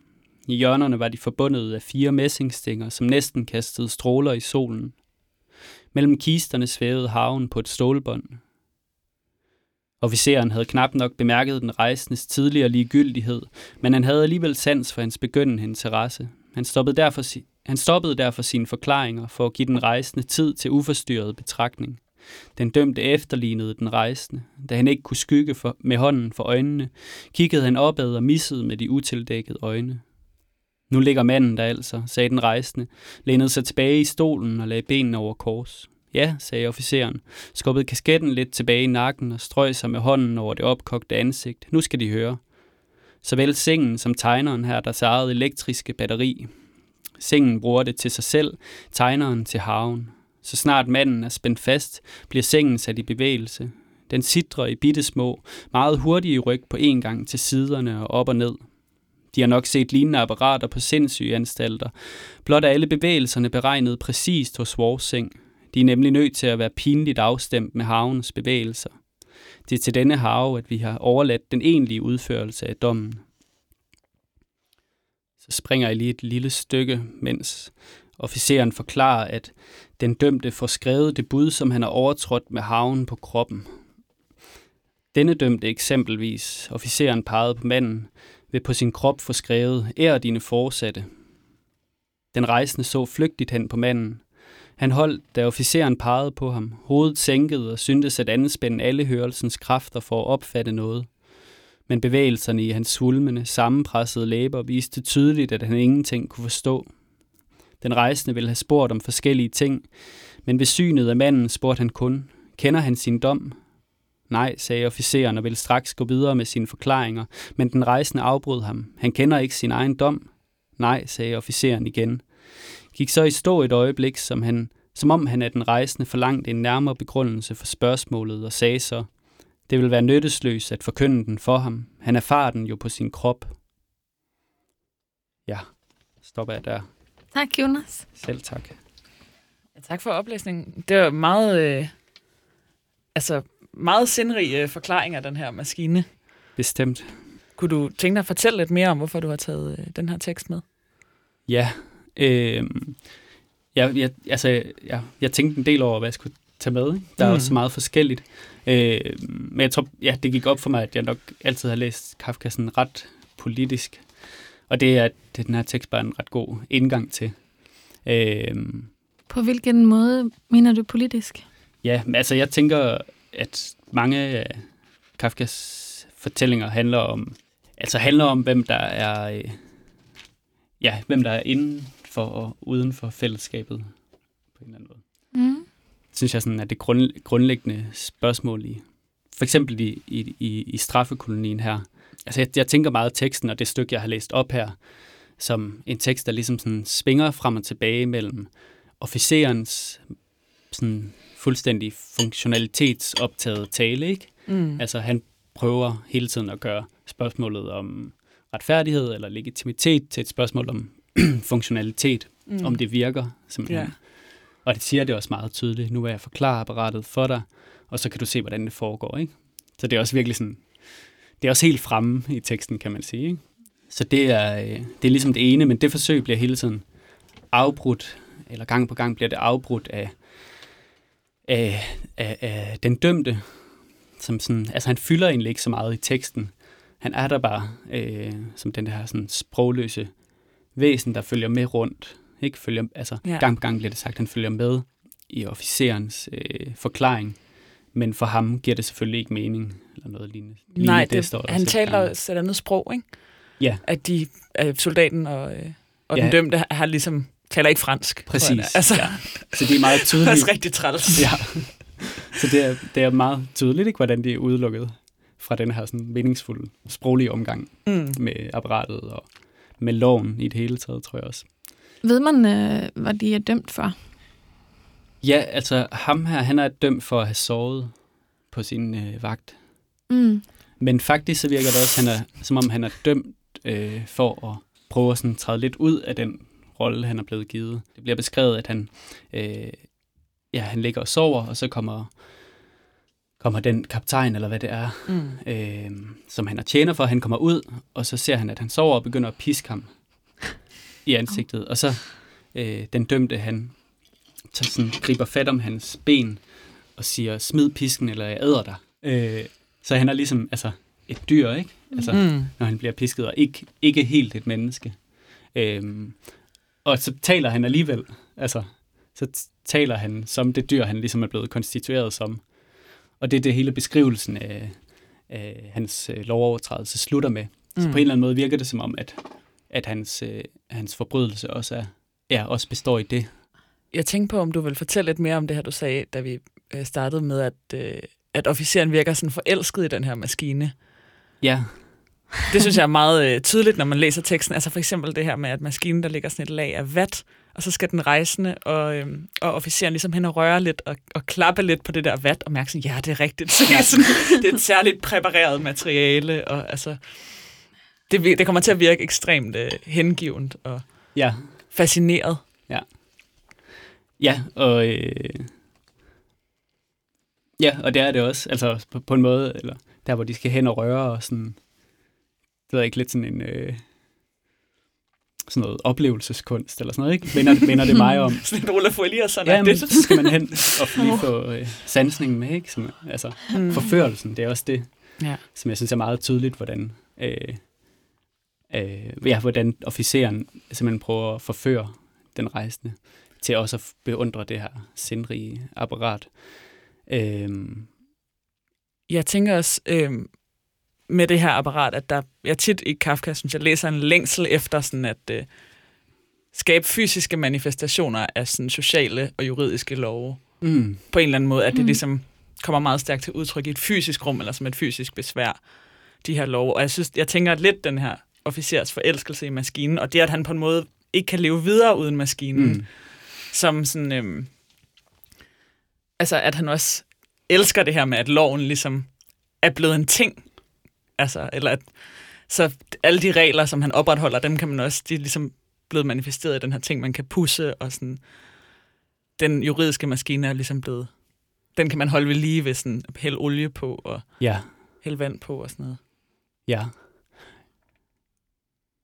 J: I hjørnerne var de forbundet af fire messingstænger, som næsten kastede stråler i solen. Mellem kisterne svævede haven på et stålbånd. Officeren havde knap nok bemærket den rejsendes tidligere ligegyldighed, men han havde alligevel sans for hans begyndende interesse. Han stoppede, derfor, han stoppede derfor sine forklaringer for at give den rejsende tid til uforstyrret betragtning. Den dømte efterlignede den rejsende. Da han ikke kunne skygge for, med hånden for øjnene, kiggede han opad og missede med de utildækkede øjne. Nu ligger manden der altså, sagde den rejsende, lænede sig tilbage i stolen og lagde benene over kors. Ja, sagde officeren, skubbede kasketten lidt tilbage i nakken og strøg sig med hånden over det opkogte ansigt. Nu skal de høre. Såvel sengen som tegneren her der eget elektriske batteri. Sengen bruger det til sig selv, tegneren til haven. Så snart manden er spændt fast, bliver sengen sat i bevægelse. Den sidrer i bitte små, meget hurtige ryg på en gang til siderne og op og ned. De har nok set lignende apparater på sindssyge anstalter. Blot er alle bevægelserne beregnet præcist hos vores seng. De er nemlig nødt til at være pinligt afstemt med havens bevægelser. Det er til denne hav, at vi har overladt den egentlige udførelse af dommen. Så springer jeg lige et lille stykke, mens officeren forklarer, at den dømte får skrevet det bud, som han har overtrådt med haven på kroppen. Denne dømte eksempelvis, officeren pegede på manden, vil på sin krop få skrevet, ære dine forsatte. Den rejsende så flygtigt hen på manden. Han holdt, da officeren pegede på ham, hovedet sænket og syntes at anspænde alle hørelsens kræfter for at opfatte noget. Men bevægelserne i hans svulmende, sammenpressede læber viste tydeligt, at han ingenting kunne forstå. Den rejsende ville have spurgt om forskellige ting, men ved synet af manden spurgte han kun, kender han sin dom? Nej, sagde officeren og ville straks gå videre med sine forklaringer, men den rejsende afbrød ham. Han kender ikke sin egen dom. Nej, sagde officeren igen. Gik så i stå et øjeblik, som, han, som om han af den rejsende forlangte en nærmere begrundelse for spørgsmålet, og sagde så, det vil være nyttesløst at forkynde den for ham. Han erfarer den jo på sin krop. Ja, stopper jeg der.
I: Tak, Jonas.
J: Selv tak.
F: Ja, tak for oplæsningen. Det var meget, øh, altså, meget sindrig øh, forklaring af den her maskine.
J: Bestemt.
F: Kunne du tænke dig at fortælle lidt mere om, hvorfor du har taget øh, den her tekst med?
J: Ja, øh, jeg, jeg, altså, jeg, jeg tænkte en del over, hvad jeg skulle tage med. Ikke? Der er
F: Mm.
J: også meget forskelligt. Øh, men jeg tror, ja, det gik op for mig, at jeg nok altid har læst Kafka sådan ret politisk. Og det er, det er den her tekst bare en ret god indgang til. Øh,
I: På hvilken måde mener du politisk?
J: Ja, men altså jeg tænker, at mange af Kafkas fortællinger handler om, altså handler om, hvem der er, øh, ja, hvem der er inden for og uden for fællesskabet på en eller anden måde.
I: Mm.
J: Synes jeg sådan, at det grund, grundlæggende spørgsmål i, for eksempel i, i, i, i straffekolonien her. Altså jeg, jeg tænker meget teksten og det stykke, jeg har læst op her, som en tekst, der ligesom sådan svinger frem og tilbage mellem officerens sådan fuldstændig funktionalitetsoptaget tale, ikke?
F: Mm.
J: Altså han prøver hele tiden at gøre spørgsmålet om retfærdighed eller legitimitet til et spørgsmål om funktionalitet,
F: Mm.
J: om det virker simpelthen.
F: Ja.
J: Og det siger det også meget tydeligt. Nu vil jeg forklare apparatet for dig, og så kan du se, hvordan det foregår. Ikke? Så det er også virkelig sådan, det er også helt fremme i teksten, kan man sige. Ikke? Så det er, øh, det er ligesom det ene, men det forsøg bliver hele tiden afbrudt, eller gang på gang bliver det afbrudt af, af, af, af den dømte, som sådan, altså han fylder egentlig ikke så meget i teksten. Han er der bare øh, som den her sådan sprogløse væsen, der følger med rundt. Ikke følger, altså
F: Ja.
J: gang på gang bliver det sagt, at han følger med i officerens øh, forklaring. Men for ham giver det selvfølgelig ikke mening, eller noget lignende. lignende
F: Nej, det,
J: står der
F: han taler også et andet sprog, ikke?
J: Ja.
F: At de, at soldaten og, øh, og
J: Ja.
F: den dømte har ligesom, taler ikke fransk.
J: Præcis.
F: Altså,
J: ja. Så det er meget
F: det er
J: tydeligt.
F: også rigtig træls.
J: Ja. Så det er, det er meget tydeligt, ikke, hvordan de er udelukket fra den her sådan meningsfulde sproglige omgang
F: Mm.
J: med apparatet og med loven i det hele taget, tror jeg også.
I: Ved man, øh, hvad de er dømt for?
J: Ja, altså ham her, han er dømt for at have sovet på sin øh, vagt.
I: Mm.
J: Men faktisk så virker det også, han er, som om han er dømt øh, for at prøve at sådan træde lidt ud af den rolle, han er blevet givet. Det bliver beskrevet, at han, øh, ja, han ligger og sover, og så kommer, kommer den kaptajn, eller hvad det er,
F: Mm.
J: øh, som han er tjener for, han kommer ud, og så ser han, at han sover og begynder at piske ham i ansigtet. Og så øh, den dømte, han så sådan, griber fat om hans ben og siger, smid pisken, eller jeg æder dig. Øh, så han er ligesom altså, et dyr, ikke? Altså,
F: Mm.
J: når han bliver pisket, og ikke, ikke helt et menneske. Øhm, og så taler han alligevel, altså, så taler han som det dyr, han ligesom er blevet konstitueret som. Og det er det hele beskrivelsen af, af hans øh, lovovertrædelse slutter med. Så
F: Mm.
J: på en eller anden måde virker det som om, at, at hans, øh, hans forbrydelse også, er, ja, også består i det.
F: Jeg tænkte på, om du vil fortælle lidt mere om det her, du sagde, da vi øh, startede med, at, øh, at officeren virker sådan forelsket i den her maskine.
J: Ja,
F: Det synes jeg er meget øh, tydeligt, når man læser teksten. Altså for eksempel det her med, at maskinen, der ligger sådan et lag af vat, og så skal den rejsende og, øhm, og officeren ligesom hen og røre lidt og, og klappe lidt på det der vat, og mærke sådan, ja, det er rigtigt. Så det, er sådan, det er et særligt præpareret materiale, og altså, det, det kommer til at virke ekstremt øh, hengivent og
J: Ja,
F: fascineret.
J: ja og, øh, ja, og det er det også. Altså på, på en måde, eller der hvor de skal hen og røre og sådan, det ved jeg ikke, lidt sådan en... Øh, sådan noget oplevelseskunst eller sådan noget, ikke? Minder, minder det mig om.
F: Sådan en Olaf Eliasson.
J: Ja, men
F: det.
J: så skal man hen og lige få øh, sansningen med, ikke? Som, altså,
F: Mm.
J: forførelsen, det er også det,
F: Ja.
J: som jeg synes er meget tydeligt, hvordan, øh, øh, ja, hvordan officeren simpelthen prøver at forføre den rejsende til også at beundre det her sindrige apparat. Øh,
F: Jeg tænker også øh, med det her apparat, at der, jeg tit i Kafka, synes jeg, læser en længsel efter sådan at øh, skabe fysiske manifestationer af sådan sociale og juridiske love.
J: mm,
F: På en eller anden måde, at det
I: Mm.
F: ligesom kommer meget stærkt til udtryk i et fysisk rum, eller som et fysisk besvær, de her love. Og jeg, synes, jeg tænker at lidt den her officers forelskelse i maskinen, og det, at han på en måde ikke kan leve videre uden maskinen,
J: mm,
F: som sådan, øhm, altså at han også elsker det her med, at loven ligesom er blevet en ting. Altså, eller at, så alle de regler, som han opretholder, dem kan man også, de er ligesom blevet manifesteret i den her ting, man kan pusse, og sådan, den juridiske maskine er ligesom blevet, den kan man holde ved lige ved sådan, at hælde olie på, og
J: ja,
F: hælde vand på, og sådan noget.
J: ja.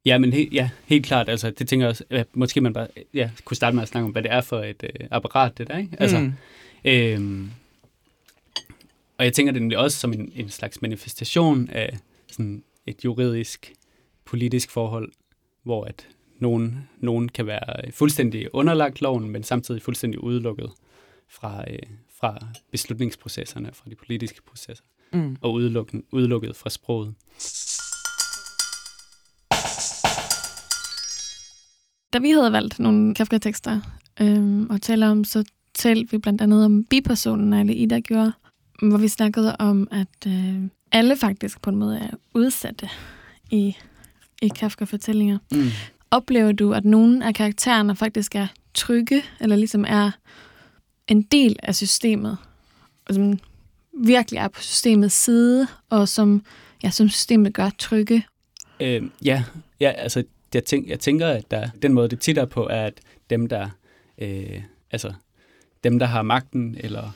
J: Ja, men he, ja, helt klart. Altså, det tænker jeg også, at måske man bare ja, kunne starte med at snakke om, hvad det er for et øh, apparat, det der, ikke? Altså,
F: mm.
J: Øhm, og jeg tænker det nemlig også som en, en slags manifestation af sådan et juridisk, politisk forhold, hvor at nogen, nogen kan være fuldstændig underlagt loven, men samtidig fuldstændig udelukket fra, øh, fra beslutningsprocesserne, fra de politiske processer,
F: Mm.
J: og udelukket, udelukket fra sproget.
I: Da vi havde valgt nogle Kafka-tekster øhm, og tale om, så talte vi blandt andet om bipersonen, eller Ida gjorde, hvor vi snakkede om, at øh, alle faktisk på en måde er udsatte i, i Kafka-fortællinger.
J: Mm.
I: Oplever du, at nogle af karaktererne faktisk er trygge, eller ligesom er en del af systemet, og som virkelig er på systemets side, og som, ja, som systemet gør trygge?
J: Øh, ja, ja, altså jeg, tænk, jeg tænker, at der, den måde, det tit er på, er, at dem, der, øh, altså, dem, der har magten eller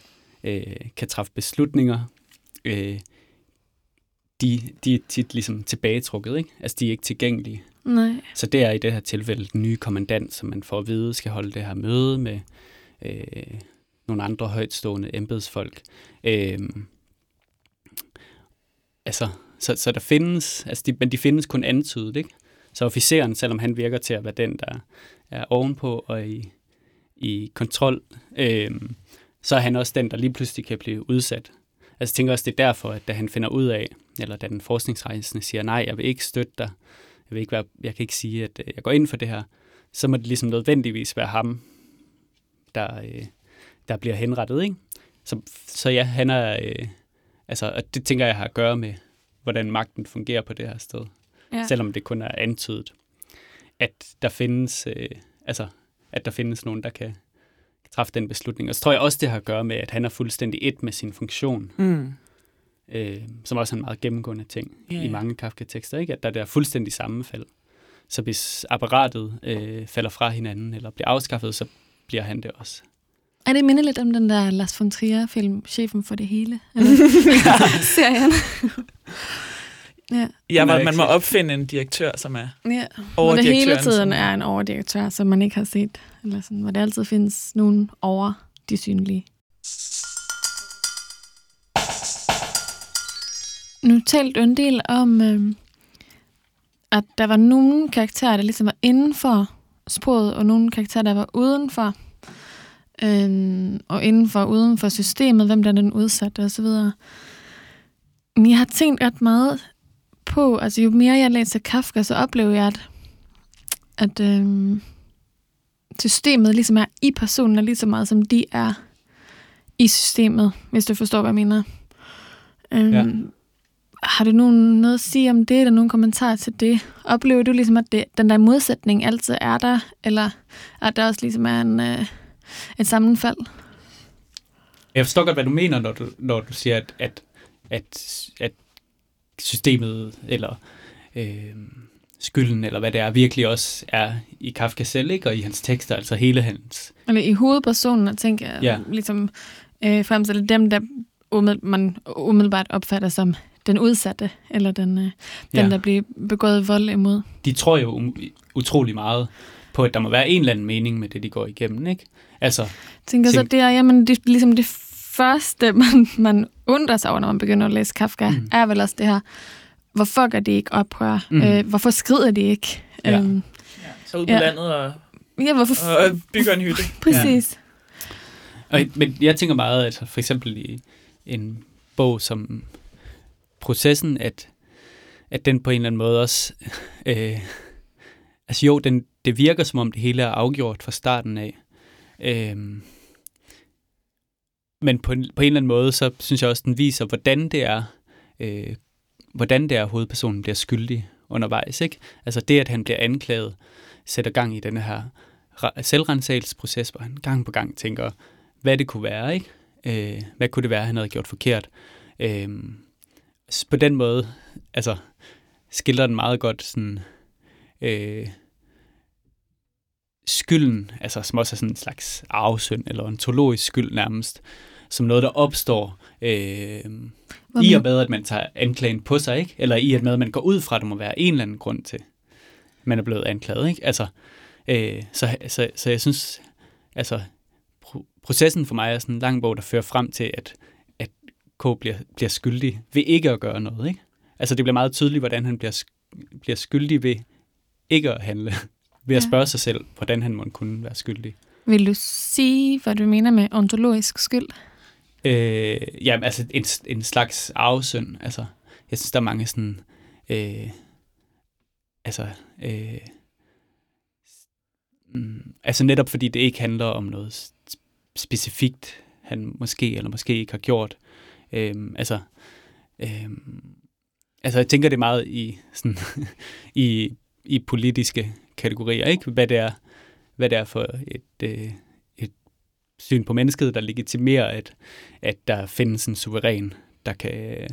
J: øh, kan træffe beslutninger, øh, de, de er tit ligesom tilbagetrukket, ikke? Altså, de er ikke tilgængelige.
I: Nej.
J: Så det er i det her tilfælde den nye kommandant, som man får at vide, skal holde det her møde med øh, nogle andre højtstående embedsfolk. Øh, altså, så, så der findes, altså de, men de findes kun antydet, ikke? Så officeren, selvom han virker til at være den, der er ovenpå og i, i kontrol, øh, så er han også den, der lige pludselig kan blive udsat. Altså jeg tænker også, det er derfor, at da han finder ud af, eller da den forskningsrejsende siger, nej, jeg vil ikke støtte dig, jeg, vil ikke være, jeg kan ikke sige, at øh, jeg går ind for det her, så må det ligesom nødvendigvis være ham, der, øh, der bliver henrettet, ikke? Så, så ja, han er, øh, altså, og det tænker jeg har at gøre med, hvordan magten fungerer på det her sted.
I: Ja.
J: Selvom det kun er antydet, at der findes, øh, altså, at der findes nogen, der kan træffe den beslutning. Og så tror jeg også, det har at gøre med, at han er fuldstændig et med sin funktion,
F: Mm.
J: øh, som også er en meget gennemgående ting
F: Ja,
J: i mange Kafka-tekster, ikke? at der er der fuldstændig sammenfald. Så hvis apparatet øh, falder fra hinanden eller bliver afskaffet, så bliver han det også.
I: Er det minde lidt om den der Lars von Trier-film, Chefen for det hele? Eller serien? Ja.
F: Ja, man, må opfinde en direktør, som er
I: ja. Hvor det hele tiden er en overdirektør, som man ikke har set. Eller sådan, hvor det altid findes nogen over de synlige. Nu talte du en del om, øh, at der var nogle karakterer, der ligesom var inden for sproget, og nogle karakterer, der var udenfor. Øh, og inden for og uden for systemet, hvem der er den udsatte osv. Men jeg har tænkt ret meget på, altså jo mere jeg læser Kafka, så oplever jeg, at, at øh, systemet ligesom er i personen, og lige så meget som de er i systemet, hvis du forstår, hvad jeg mener. Øh,
J: Ja.
I: Har du nogen noget at sige om det, eller nogen kommentarer til det? Oplever du ligesom, at det, den der modsætning altid er der, eller at der også ligesom er en, øh, et sammenfald?
J: Jeg forstår godt, hvad du mener, når du, når du siger, at, at, at, at systemet eller øh, skylden, eller hvad det er, virkelig også er i Kafka selv, ikke? og i hans tekster, altså hele hans...
I: Eller i hovedpersonen, og tænker jeg,
J: Ja.
I: ligesom øh, fremstille dem, der umiddel- man umiddelbart opfatter som den udsatte, eller den, øh, den
J: Ja.
I: der bliver begået vold imod.
J: De tror jo utrolig meget på, at der må være en eller anden mening med det, de går igennem, ikke? Altså,
I: tænker så,
J: Tænk-
I: det er jamen, det, ligesom det første, man, man undrer sig over, når man begynder at læse Kafka,
J: Mm.
I: er vel også det her, hvorfor gør de ikke oprør?
J: Mm.
I: Øh, hvorfor skrider de ikke?
J: Ja.
I: Øhm,
F: Så ud på
I: Ja.
F: landet og,
I: ja, hvorfor?
F: og bygger en hytte.
I: Præcis.
J: Og, men jeg tænker meget, at for eksempel i en bog som Processen, at, at den på en eller anden måde også... Øh, altså jo, den, det virker som om det hele er afgjort fra starten af. Øh, men på en, på en eller anden måde, så synes jeg også, den viser, hvordan det er, øh, hvordan det er, at hovedpersonen bliver skyldig undervejs. Ikke? Altså det, at han bliver anklaget, sætter gang i den her selvrensagelsesproces, hvor han gang på gang tænker, hvad det kunne være, ikke? Øh, hvad kunne det være, han havde gjort forkert? Øh, på den måde, altså, skildrer den meget godt sådan, øh, skylden, altså som også er sådan en slags arvesynd, eller ontologisk skyld nærmest, som noget, der opstår øh,
I: Hvor
J: i og med, at man tager anklagen på sig, ikke? Eller i og med, at man går ud fra, at der må være en eller anden grund til, at man er blevet anklaget, ikke? Altså, øh, så, så, så jeg synes, altså, pro- processen for mig er sådan en lang bog, der fører frem til, at, at K bliver, bliver skyldig ved ikke at gøre noget, ikke? Altså, det bliver meget tydeligt, hvordan han bliver, bliver skyldig ved ikke at handle, ved at
I: Ja.
J: spørge sig selv, hvordan han må kunne være skyldig.
I: Vil du sige, hvad du mener med ontologisk skyld?
J: Øh, jamen, altså en, en slags arvesynd. Altså, jeg synes, der er mange sådan... Øh, altså, øh, mm, altså netop fordi det ikke handler om noget specifikt, han måske eller måske ikke har gjort. Øh, altså, øh, altså, jeg tænker det meget i, sådan, i, i politiske kategorier, ikke? Hvad det er, hvad det er for et, øh, syn på mennesket, der legitimerer, at, at der findes en suveræn, der kan,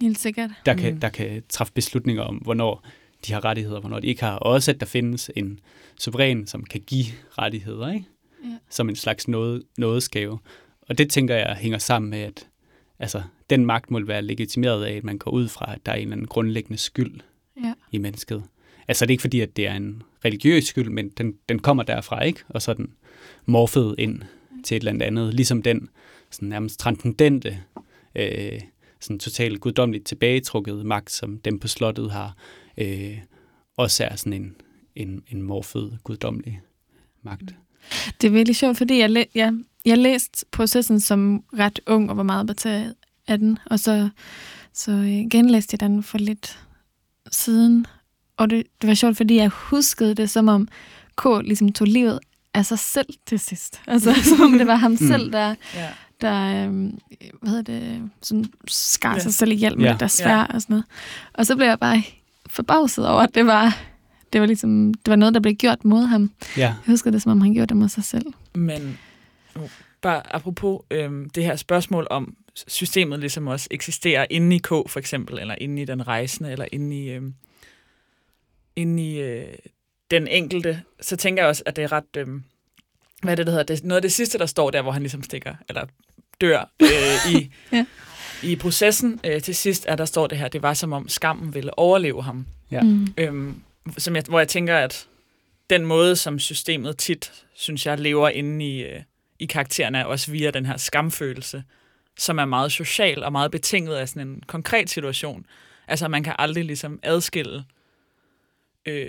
I: Helt sikkert.
J: der kan,
F: Mm.
J: der kan træffe beslutninger om, hvornår de har rettigheder, og hvornår de ikke har. Og også, at der findes en suveræn, som kan give rettigheder, ikke?
I: Ja.
J: som en slags noget, nådesgave. Og det tænker jeg hænger sammen med, at altså, den magt må være legitimeret af, at man går ud fra, at der er en eller anden grundlæggende skyld
I: Ja.
J: i mennesket. Altså det er ikke fordi, at det er en religiøs skyld, men den, den kommer derfra, ikke? Og så er den morfet ind til et eller andet andet. Ligesom den sådan nærmest transcendente, øh, sådan totalt guddommeligt tilbagetrukket magt, som dem på slottet har, øh, også er sådan en, en, en morfet guddommelig magt.
I: Det er virkelig sjovt, fordi jeg, læ- jeg, jeg læste processen som ret ung og var meget betaget af den, og så, så øh, genlæste jeg den for lidt siden. Og det, det var sjovt, fordi jeg huskede det, som om K ligesom tog livet af sig selv til sidst. Altså, som om det var ham selv, der,
F: Ja.
I: der øhm, hvad hedder det, sådan skar
F: Ja.
I: sig selv ihjel med
J: Ja.
I: ja. der svær og sådan noget. Og så blev jeg bare forbavset over, at det var, det var, ligesom, det var noget, der blev gjort mod ham.
J: Ja,
I: Jeg husker det, som om han gjorde det mod sig selv.
F: Men bare apropos øhm, det her spørgsmål om systemet ligesom også eksisterer inde i K for eksempel, eller inde i den rejsende, eller inde i, øhm, inde i øh, den enkelte, så tænker jeg også, at det er ret... Øhm, hvad er det, der hedder? Det, er noget af det sidste, der står der, hvor han ligesom stikker, eller dør øh, i,
I: Ja.
F: i processen øh, til sidst, at der står det her, det var som om skammen ville overleve ham.
J: Ja.
I: Mm.
F: Øhm, som jeg, hvor jeg tænker, at den måde, som systemet tit, synes jeg, lever inde i, øh, i karaktererne, er også via den her skamfølelse, som er meget social og meget betinget af sådan en konkret situation. Altså, man kan aldrig ligesom adskille øh,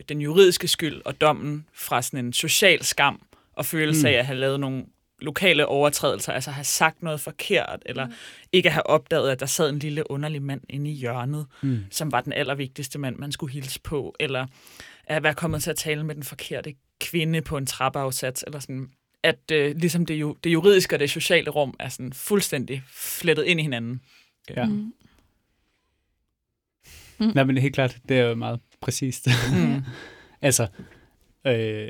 F: den juridiske skyld og dommen fra sådan en social skam og følelse
J: Mm.
F: af at have lavet nogle lokale overtrædelser, altså have sagt noget forkert, eller ikke at have opdaget, at der sad en lille underlig mand inde i hjørnet,
J: mm.
F: som var den allervigtigste mand, man skulle hilse på, eller at være kommet til at tale med den forkerte kvinde på en trappeafsats, eller sådan, at øh, ligesom det, ju- det juridiske og det sociale rum er sådan fuldstændig flettet ind i hinanden.
J: ja.
I: Mm.
J: Nej, men helt klart, det er jo meget præcist.
F: Mm.
J: altså, øh,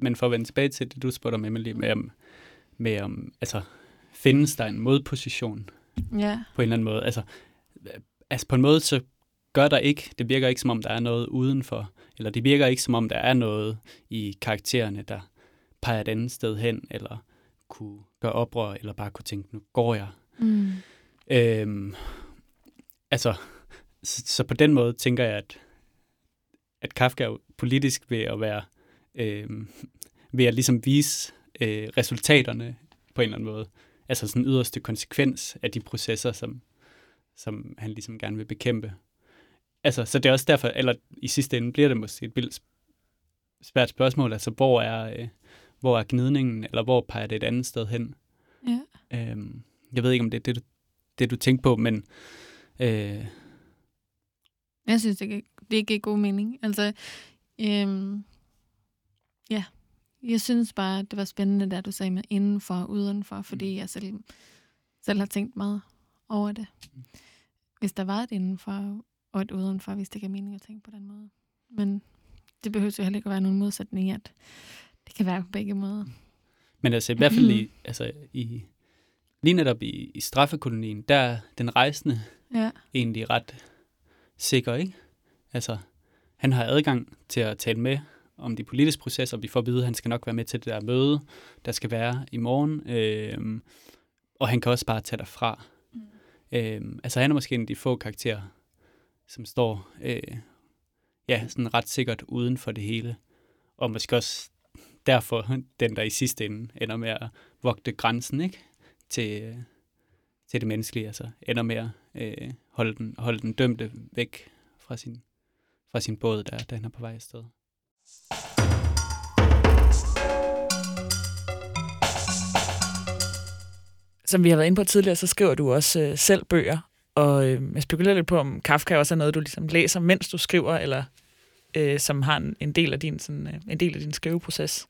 J: men for at vende tilbage til det, du spurgte om, Emily, med om, med om altså, findes der en modposition
I: Ja.
J: på en eller anden måde? Altså, øh, altså på en måde, så gør der ikke. Det virker ikke, som om der er noget udenfor. Eller det virker ikke, som om der er noget i karaktererne, der peger et andet sted hen, eller kunne gøre oprør, eller bare kunne tænke, nu går jeg.
I: Mm.
J: Øhm, altså, så, så på den måde tænker jeg, at, at Kafka er politisk ved at være, øhm, ved at ligesom vise øh, resultaterne på en eller anden måde. Altså sådan yderste konsekvens af de processer, som, som han ligesom gerne vil bekæmpe. Altså, så det er også derfor, eller i sidste ende bliver det måske et vildt svært spørgsmål, altså hvor er, øh, hvor er gnidningen, eller hvor peger det et andet sted hen?
I: Ja.
J: Øhm, jeg ved ikke, om det er det, du, det, du tænker på, men øh,
I: Jeg synes, det, gi- det giver god mening. Altså, øhm, ja, jeg synes bare, det var spændende, da du sagde med indenfor og udenfor, fordi jeg selv, selv har tænkt meget over det. Hvis der var et indenfor og et udenfor, hvis det giver mening at tænke på den måde. Men det behøver jo heller ikke at være nogen modsætning, at det kan være på begge måder.
J: Men altså i hvert fald i, altså i, lige netop i, i straffekolonien, der er den rejsende
I: Ja.
J: egentlig ret sikker, ikke? Altså, han har adgang til at tale med om de politiske processer. Vi får at vide, at han skal nok være med til det der møde, der skal være i morgen. Øhm, og han kan også bare tage derfra. Mm. Øhm, altså, han er måske en af de få karakterer, som står øh, ja, sådan ret sikkert uden for det hele. Og måske også derfor den, der i sidste ende ender med at vogte grænsen ikke? Til, øh, til det menneskelige. Altså ender med at øh, holde, den, holde den dømte væk fra sin, fra sin båd, der, da han er på vej afsted.
F: Som vi har været inde på tidligere, så skriver du også øh, selv bøger. Og øh, jeg spekulerer lidt på, om Kafka også er noget, du ligesom læser, mens du skriver, eller øh, som har en, en, del af din, sådan, øh, en del af din skriveproces.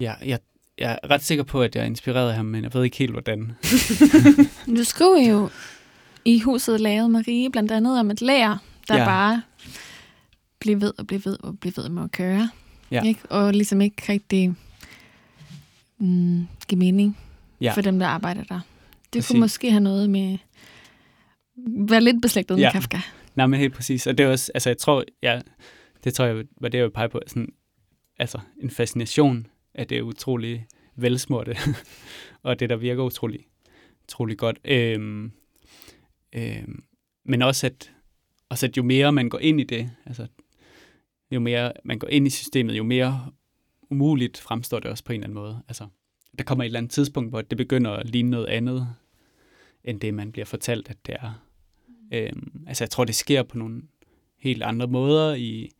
J: Ja, jeg, jeg er ret sikker på, at jeg er inspireret af ham, men jeg ved ikke helt, hvordan.
I: Du skriver jo i huset lavet Marie blandt andet om et lager, der
J: Ja.
I: bare bliver ved og bliver ved og bliver ved med at køre.
J: Ja.
I: Ikke? Og ligesom ikke rigtig mm, give mening
J: Ja.
I: for dem, der arbejder der. Det
J: Præcis.
I: kunne måske have noget med være lidt beslægtet med
J: Ja.
I: Kafka.
J: Nej, men helt præcis. Og det er også, altså jeg tror, ja, det tror jeg var det, jeg vil pege på, sådan, altså en fascination af det utrolig velsmurte, og det, der virker utrolig, utrolig godt. Øhm, øhm, men også at, også at jo mere man går ind i det, altså jo mere man går ind i systemet, jo mere umuligt fremstår det også på en eller anden måde. Altså, der kommer et eller andet tidspunkt, hvor det begynder at ligne noget andet, end det, man bliver fortalt, at det er. Øhm, altså, jeg tror, det sker på nogle helt andre måder i,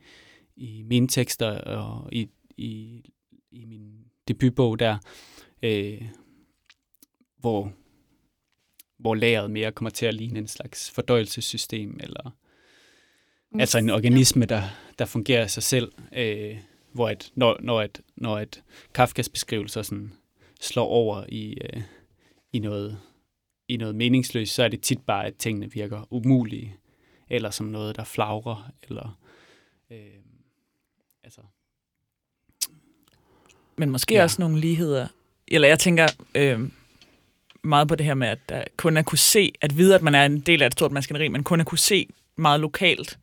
J: i mine tekster og i, i, i min debutbog der, øh, hvor, hvor lageret mere kommer til at ligne en slags fordøjelsessystem, eller altså en organisme, der, der fungerer af sig selv, øh, hvor at, når, når, at, når at Kafkas beskrivelser sådan slår over i, øh, i, noget, i noget meningsløst, så er det tit bare, at tingene virker umulige, eller som noget, der flagrer, eller øh, altså,
F: Men måske
J: Ja.
F: også nogle ligheder. Eller jeg tænker øh, meget på det her med, at der kun at kunne se, at vide, at man er en del af et stort maskineri, men kun at kunne se meget lokalt.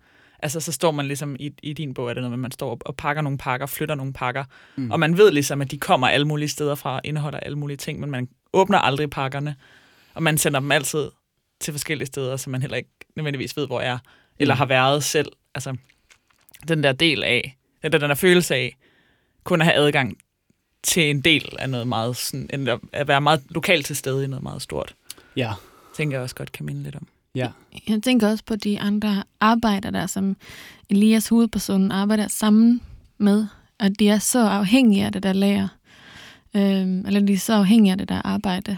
F: Altså, så står man ligesom i, i din bog, er det noget man står og pakker nogle pakker, flytter nogle pakker,
J: Mm.
F: og man ved ligesom, at de kommer alle mulige steder fra, indeholder alle mulige ting, men man åbner aldrig pakkerne, og man sender dem altid til forskellige steder, som man heller ikke nødvendigvis ved, hvor er, eller
J: Mm.
F: har været selv. Altså, den der del af, den der, den der følelse af, kun at have adgang til en del af noget meget, sådan, eller at være meget lokalt til stede i noget meget stort,
J: ja,
F: tænker jeg også godt kan minde lidt om.
J: Ja,
I: Jeg tænker også på de andre arbejder der, som Elias hovedpersonen arbejder sammen med, at de er så afhængige af det der lager. Øhm, eller de er så afhængige af det der arbejde.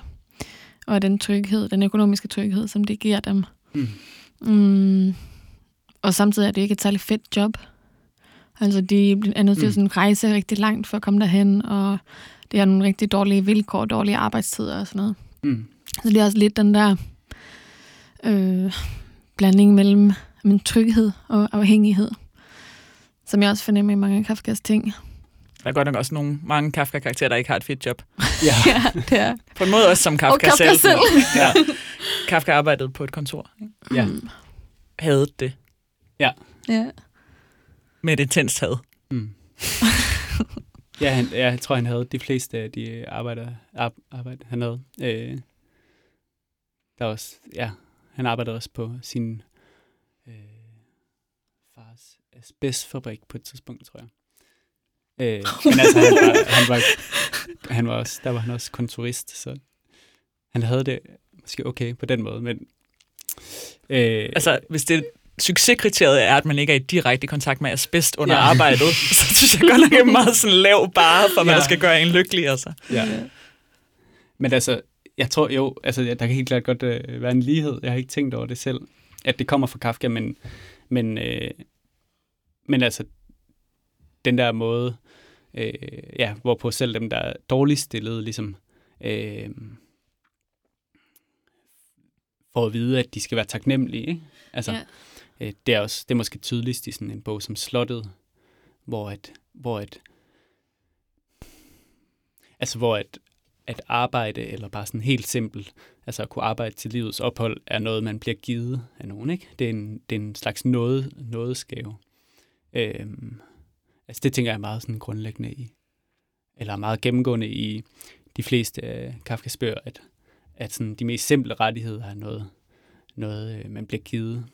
I: Og den tryghed, den økonomiske tryghed, som det giver dem.
J: Mm.
I: Mm. Og samtidig er det ikke et særligt fedt job. Altså, de er nødt til
J: Mm.
I: at sådan rejse rigtig langt for at komme derhen, og det er nogle rigtig dårlige vilkår, dårlige arbejdstider og sådan noget.
J: mm,
I: Så det er også lidt den der øh, blanding mellem min tryghed og afhængighed, som jeg også fornemmer i mange af Kafkas ting.
F: Der er godt nok også nogle, mange Kafka-karakterer, der ikke har et fedt job.
J: ja,
I: ja, det er.
F: På en måde også som Kafka,
I: Og Kafka selv.
F: ja. Kafka arbejdede på et kontor. Ikke?
J: ja.
F: havde det.
J: Ja.
I: Ja.
F: Med et intenst had.
J: Mm. ja, han, ja, jeg tror, han havde de fleste af de arbejder, ar, arbejde, han havde. Øh, der var også, ja, han arbejdede også på sin øh, fars asbestfabrik på et tidspunkt, tror jeg. Øh, men altså, han var, han var, han var også, der var han også kontorist, så han havde det måske okay på den måde, men...
F: Øh, altså, hvis det succeskriteriet er, at man ikke er i direkte kontakt med asbest under ja. arbejdet, så synes jeg godt nok, det er meget sådan lav bare, for ja. man skal gøre en lykkelig, altså.
J: Ja. Men altså, jeg tror jo, altså, der kan helt klart godt øh, være en lighed. Jeg har ikke tænkt over det selv, at det kommer fra Kafka, men, men, øh, men altså, den der måde, øh, ja, hvorpå selv dem, der er dårligt stillet, ligesom, øh, får at vide, at de skal være taknemmelige. Ikke? Altså, ja. øh, det, er også, det er måske tydeligst i sådan en bog som Slottet, hvor at, hvor at, altså hvor at, at arbejde, eller bare sådan helt simpelt, altså at kunne arbejde til livets ophold, er noget, man bliver givet af nogen. Ikke? Det, er en, det er en slags noget, nådesgave. Øhm, altså det tænker jeg er meget sådan grundlæggende i, eller meget gennemgående i de fleste øh, af Kafkas bøger, at, at sådan de mest simple rettigheder er noget, noget øh, man bliver givet,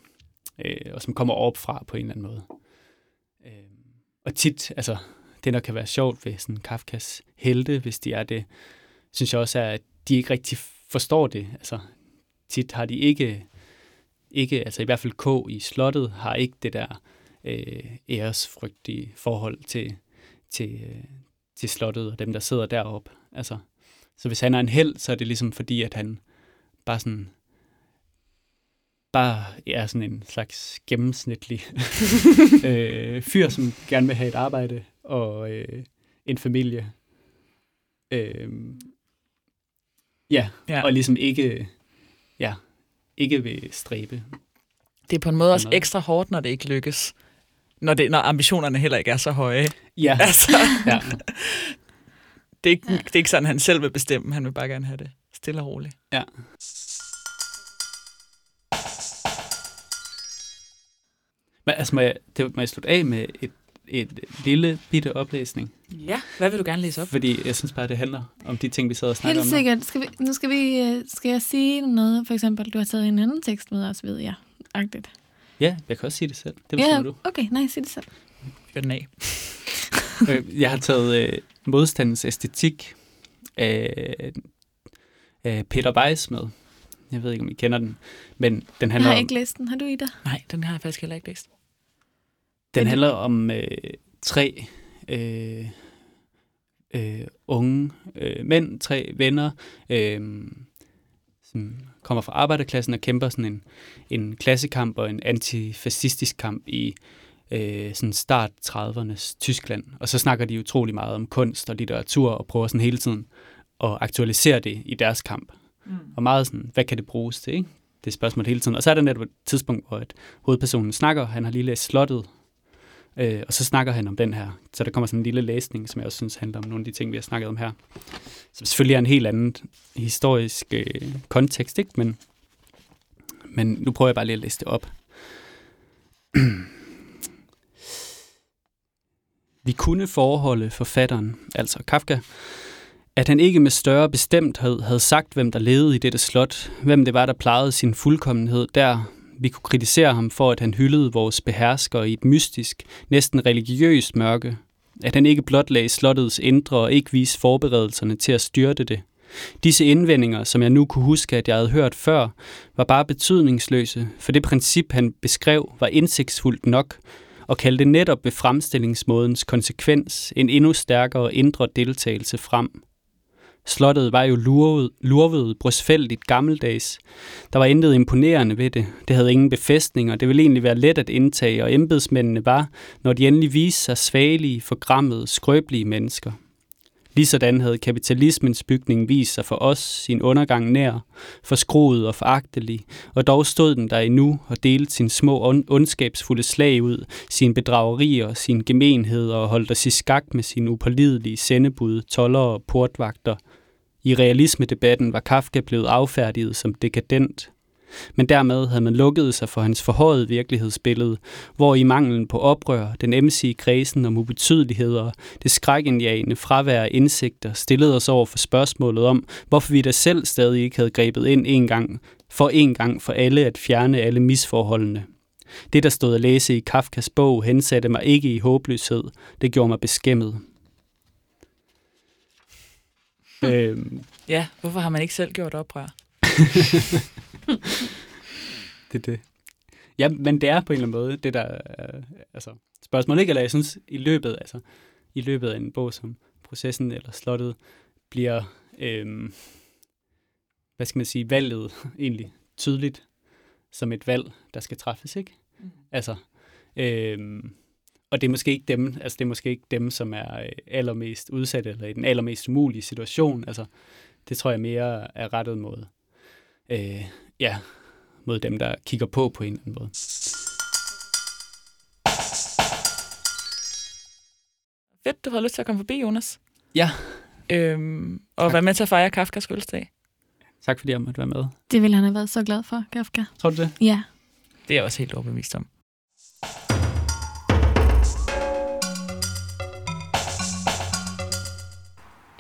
J: øh, og som kommer op fra på en eller anden måde. Øh, og tit, altså det der kan være sjovt ved sådan Kafkas helte, hvis de er det, synes jeg også er, at de ikke rigtig forstår det. Altså tit har de ikke, ikke altså i hvert fald K i slottet, har ikke det der øh, æresfrygtige forhold til, til, øh, til slottet og dem, der sidder deroppe. Altså, så hvis han er en held, så er det ligesom fordi, at han bare sådan bare er sådan en slags gennemsnitlig øh, fyr, som gerne vil have et arbejde og øh, en familie. Øh, ja, ja, og ligesom ikke, ja, ikke vil stræbe.
F: Det er på en måde også ekstra hårdt, når det ikke lykkes. Når, det, når ambitionerne heller ikke er så høje.
J: Ja.
F: Altså,
J: ja.
F: det, er ikke, det er ikke sådan, han selv vil bestemme. Han vil bare gerne have det stille og roligt.
J: Ja. Men altså, må jeg, det, må jeg slutte af med et, et lille bitte oplæsning?
F: Ja, hvad vil du gerne læse op?
J: Fordi jeg synes bare, det handler om de ting, vi sad og snakkede
I: om. Helt sikkert. Skal vi, nu skal, vi, øh, skal jeg sige noget, for eksempel, du har taget en anden tekst med os, ved jeg. Agtigt.
J: Ja, jeg kan også sige det selv. Det
I: ja,
J: du.
I: okay, nej, sig det selv.
F: Gør den af.
J: Øh, jeg har taget øh, modstandens æstetik af, af Peter Weiss med. Jeg ved ikke, om I kender den, men den handler
I: Jeg har ikke læst den. Har du i det?
F: Nej, den har jeg faktisk heller ikke læst.
J: Den handler om øh, tre øh, øh, unge øh, mænd, tre venner, øh, som kommer fra arbejderklassen og kæmper sådan en, en klassekamp og en antifascistisk kamp i øh, sådan start 30'ernes Tyskland. Og så snakker de utrolig meget om kunst og litteratur og prøver sådan hele tiden at aktualisere det i deres kamp. Mm. Og meget sådan, hvad kan det bruges til, ikke? Det er spørgsmålet hele tiden. Og så er der netop et tidspunkt, hvor et hovedpersonen snakker, han har lige læst Slottet, øh, og så snakker han om den her. Så der kommer sådan en lille læsning, som jeg også synes handler om nogle af de ting, vi har snakket om her. Som selvfølgelig er en helt anden historisk øh, kontekst, ikke? Men, men nu prøver jeg bare lige at læse det op. Vi kunne forholde forfatteren, altså Kafka, at han ikke med større bestemthed havde sagt, hvem der levede i dette slot, hvem det var, der plejede sin fuldkommenhed der. Vi kunne kritisere ham for, at han hyldede vores behersker i et mystisk, næsten religiøst mørke. At han ikke blot lagde slottets indre og ikke viste forberedelserne til at styrte det. Disse indvendinger, som jeg nu kunne huske, at jeg havde hørt før, var bare betydningsløse, for det princip, han beskrev, var indsigtsfuldt nok, og kaldte netop ved fremstillingsmådens konsekvens en endnu stærkere indre deltagelse frem. Slottet var jo lurvet, lurvet brystfældigt gammeldags. Der var intet imponerende ved det. Det havde ingen befæstninger. Det ville egentlig være let at indtage, og embedsmændene var, når de endelig viste sig svagelige, forgrammede, skrøbelige mennesker. Ligesådan havde kapitalismens bygning vist sig for os sin undergang nær, forskroet og foragtelig, og dog stod den der endnu og delte sin små ond- ondskabsfulde slag ud, sin bedragerier, sin gemenheder og holdt os i skak med sine upålidelige sendebud, toller og portvagter. I realismedebatten var Kafka blevet affærdiget som dekadent. men dermed havde man lukket sig for hans forhøjet virkelighedsbillede, hvor i manglen på oprør, den emsige kredsen om ubetydeligheder, det skrækindjagende fravær af indsigter, stillede os over for spørgsmålet om, hvorfor vi da selv stadig ikke havde grebet ind en gang, for en gang for alle at fjerne alle misforholdene. Det, der stod at læse i Kafkas bog, hensatte mig ikke i håbløshed. Det gjorde mig beskæmmet. øhm,
F: Ja, hvorfor har man ikke selv gjort oprør?
J: det er det. Ja, men det er på en eller anden måde det, der er altså, spørgsmålet ikke, eller jeg synes, i løbet, altså, i løbet af en bog som Processen eller Slottet, bliver, øhm, hvad skal man sige, valget egentlig tydeligt som et valg, der skal træffes, ikke? Mm. Altså, øhm, og det er måske ikke dem, altså det er måske ikke dem, som er øh, allermest udsatte eller i den allermest umulige situation. Altså, det tror jeg mere er rettet mod, øh, ja, mod dem, der kigger på på en eller anden måde.
F: Fedt, du har lyst til at komme forbi, Jonas.
J: Ja.
F: Øhm, og være med til at fejre Kafkas fødselsdag.
J: Tak fordi jeg måtte være med.
I: Det ville han have været så glad for, Kafka.
J: Tror du det?
I: Ja.
F: Det er jeg også helt overbevist om.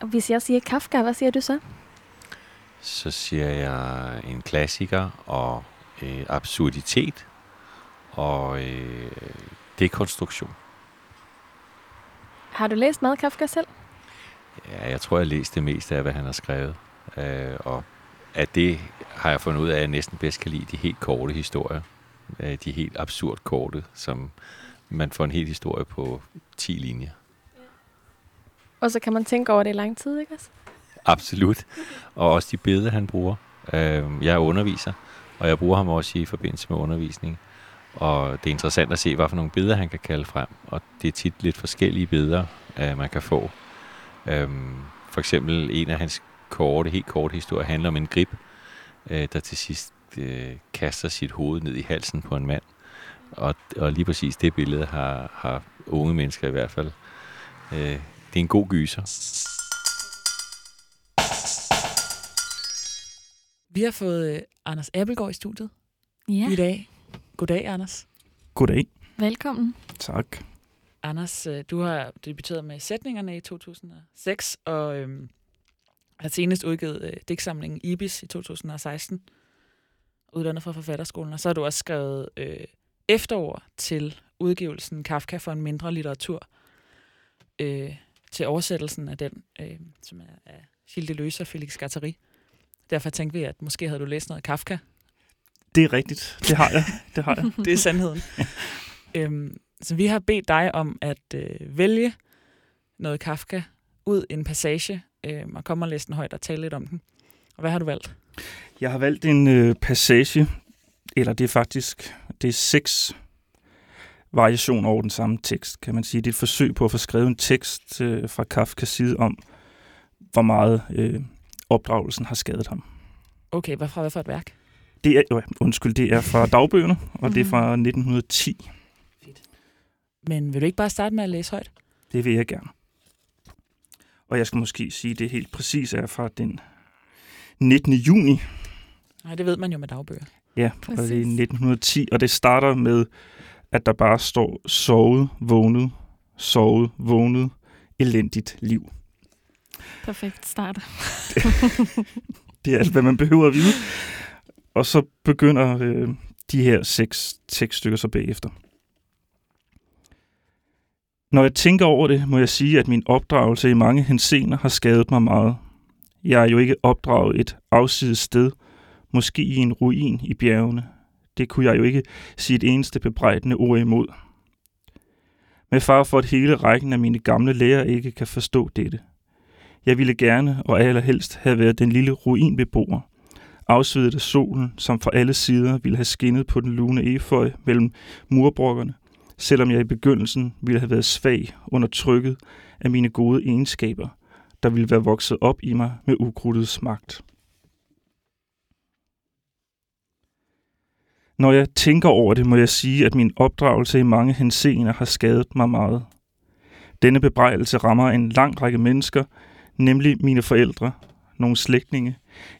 K: Hvis jeg siger Kafka, hvad siger du så?
L: Så siger jeg en klassiker og øh, absurditet og øh, dekonstruktion.
K: Har du læst meget Kafka selv?
L: Ja, jeg tror, jeg har læst det meste af, hvad han har skrevet. Øh, og af det har jeg fundet ud af, at jeg næsten bedst kan lide de helt korte historier. Øh, de helt absurd korte, som man får en hel historie på 10 linjer.
K: Og så kan man tænke over det i lang tid, ikke også?
L: Absolut. Og også de billeder, han bruger. Øh, jeg er underviser, og jeg bruger ham også i forbindelse med undervisning. Og det er interessant at se, hvad for nogle billeder han kan kalde frem. Og det er tit lidt forskellige billeder, øh, man kan få. Øhm, for eksempel en af hans korte, helt korte historier handler om en grib, øh, der til sidst øh, kaster sit hoved ned i halsen på en mand. Og, og lige præcis det billede har, har unge mennesker i hvert fald. Øh, det er en god gyser.
F: Vi har fået øh, Anders Appelgaard i studiet
I: Ja.
F: i dag. Goddag, Anders.
A: Goddag.
I: Velkommen.
A: Tak.
F: Anders, øh, du har debuteret med sætningerne i 2006, og øhm, har senest udgivet øh, digtsamlingen Ibis i 2016, uddannet fra Forfatterskolen, og så har du også skrevet øh, efterord til udgivelsen Kafka for en mindre litteratur, øh, til oversættelsen af den, øh, som er af Gilles Deleuze og Felix Gattari. Derfor tænkte vi, at måske havde du læst noget Kafka.
A: Det er rigtigt. Det har jeg. Det har jeg.
F: det er sandheden. øhm, så vi har bedt dig om at øh, vælge noget Kafka ud en passage, øh, og komme og læse den højt og tale lidt om den. Og hvad har du valgt?
A: Jeg har valgt en øh, passage, eller det er faktisk det er seks variationer over den samme tekst, kan man sige. Det er et forsøg på at få skrevet en tekst øh, fra Kafkas side om, hvor meget øh, opdragelsen har skadet ham.
F: Okay, hvad fra hvad for et værk?
A: Det er, øh, undskyld, det er fra dagbøgerne, og det er fra 1910.
F: Men vil du ikke bare starte med at læse højt?
A: Det vil jeg gerne. Og jeg skal måske sige, at det helt præcis er fra den 19. juni.
F: Nej, det ved man jo med dagbøger.
A: Ja, og det er 1910, og det starter med, at der bare står sovet, vågnet, sovet, vågnet, elendigt liv.
I: Perfekt start.
A: Det er alt, hvad man behøver at vide. Og så begynder øh, de her seks tekststykker så bagefter. Når jeg tænker over det, må jeg sige, at min opdragelse i mange hensener har skadet mig meget. Jeg er jo ikke opdraget et afsides sted, måske i en ruin i bjergene. Det kunne jeg jo ikke sige et eneste bebrejdende ord imod. Med far for, at hele rækken af mine gamle lærer ikke kan forstå dette. Jeg ville gerne og allerhelst have været den lille ruinbeboer, afsvedet af solen, som fra alle sider ville have skinnet på den lune eføj mellem murbrokkerne, selvom jeg i begyndelsen ville have været svag under trykket af mine gode egenskaber, der ville være vokset op i mig med ukrudtets magt. Når jeg tænker over det, må jeg sige, at min opdragelse i mange henseender har skadet mig meget. Denne bebrejdelse rammer en lang række mennesker, nemlig mine forældre, nogle slægtninge,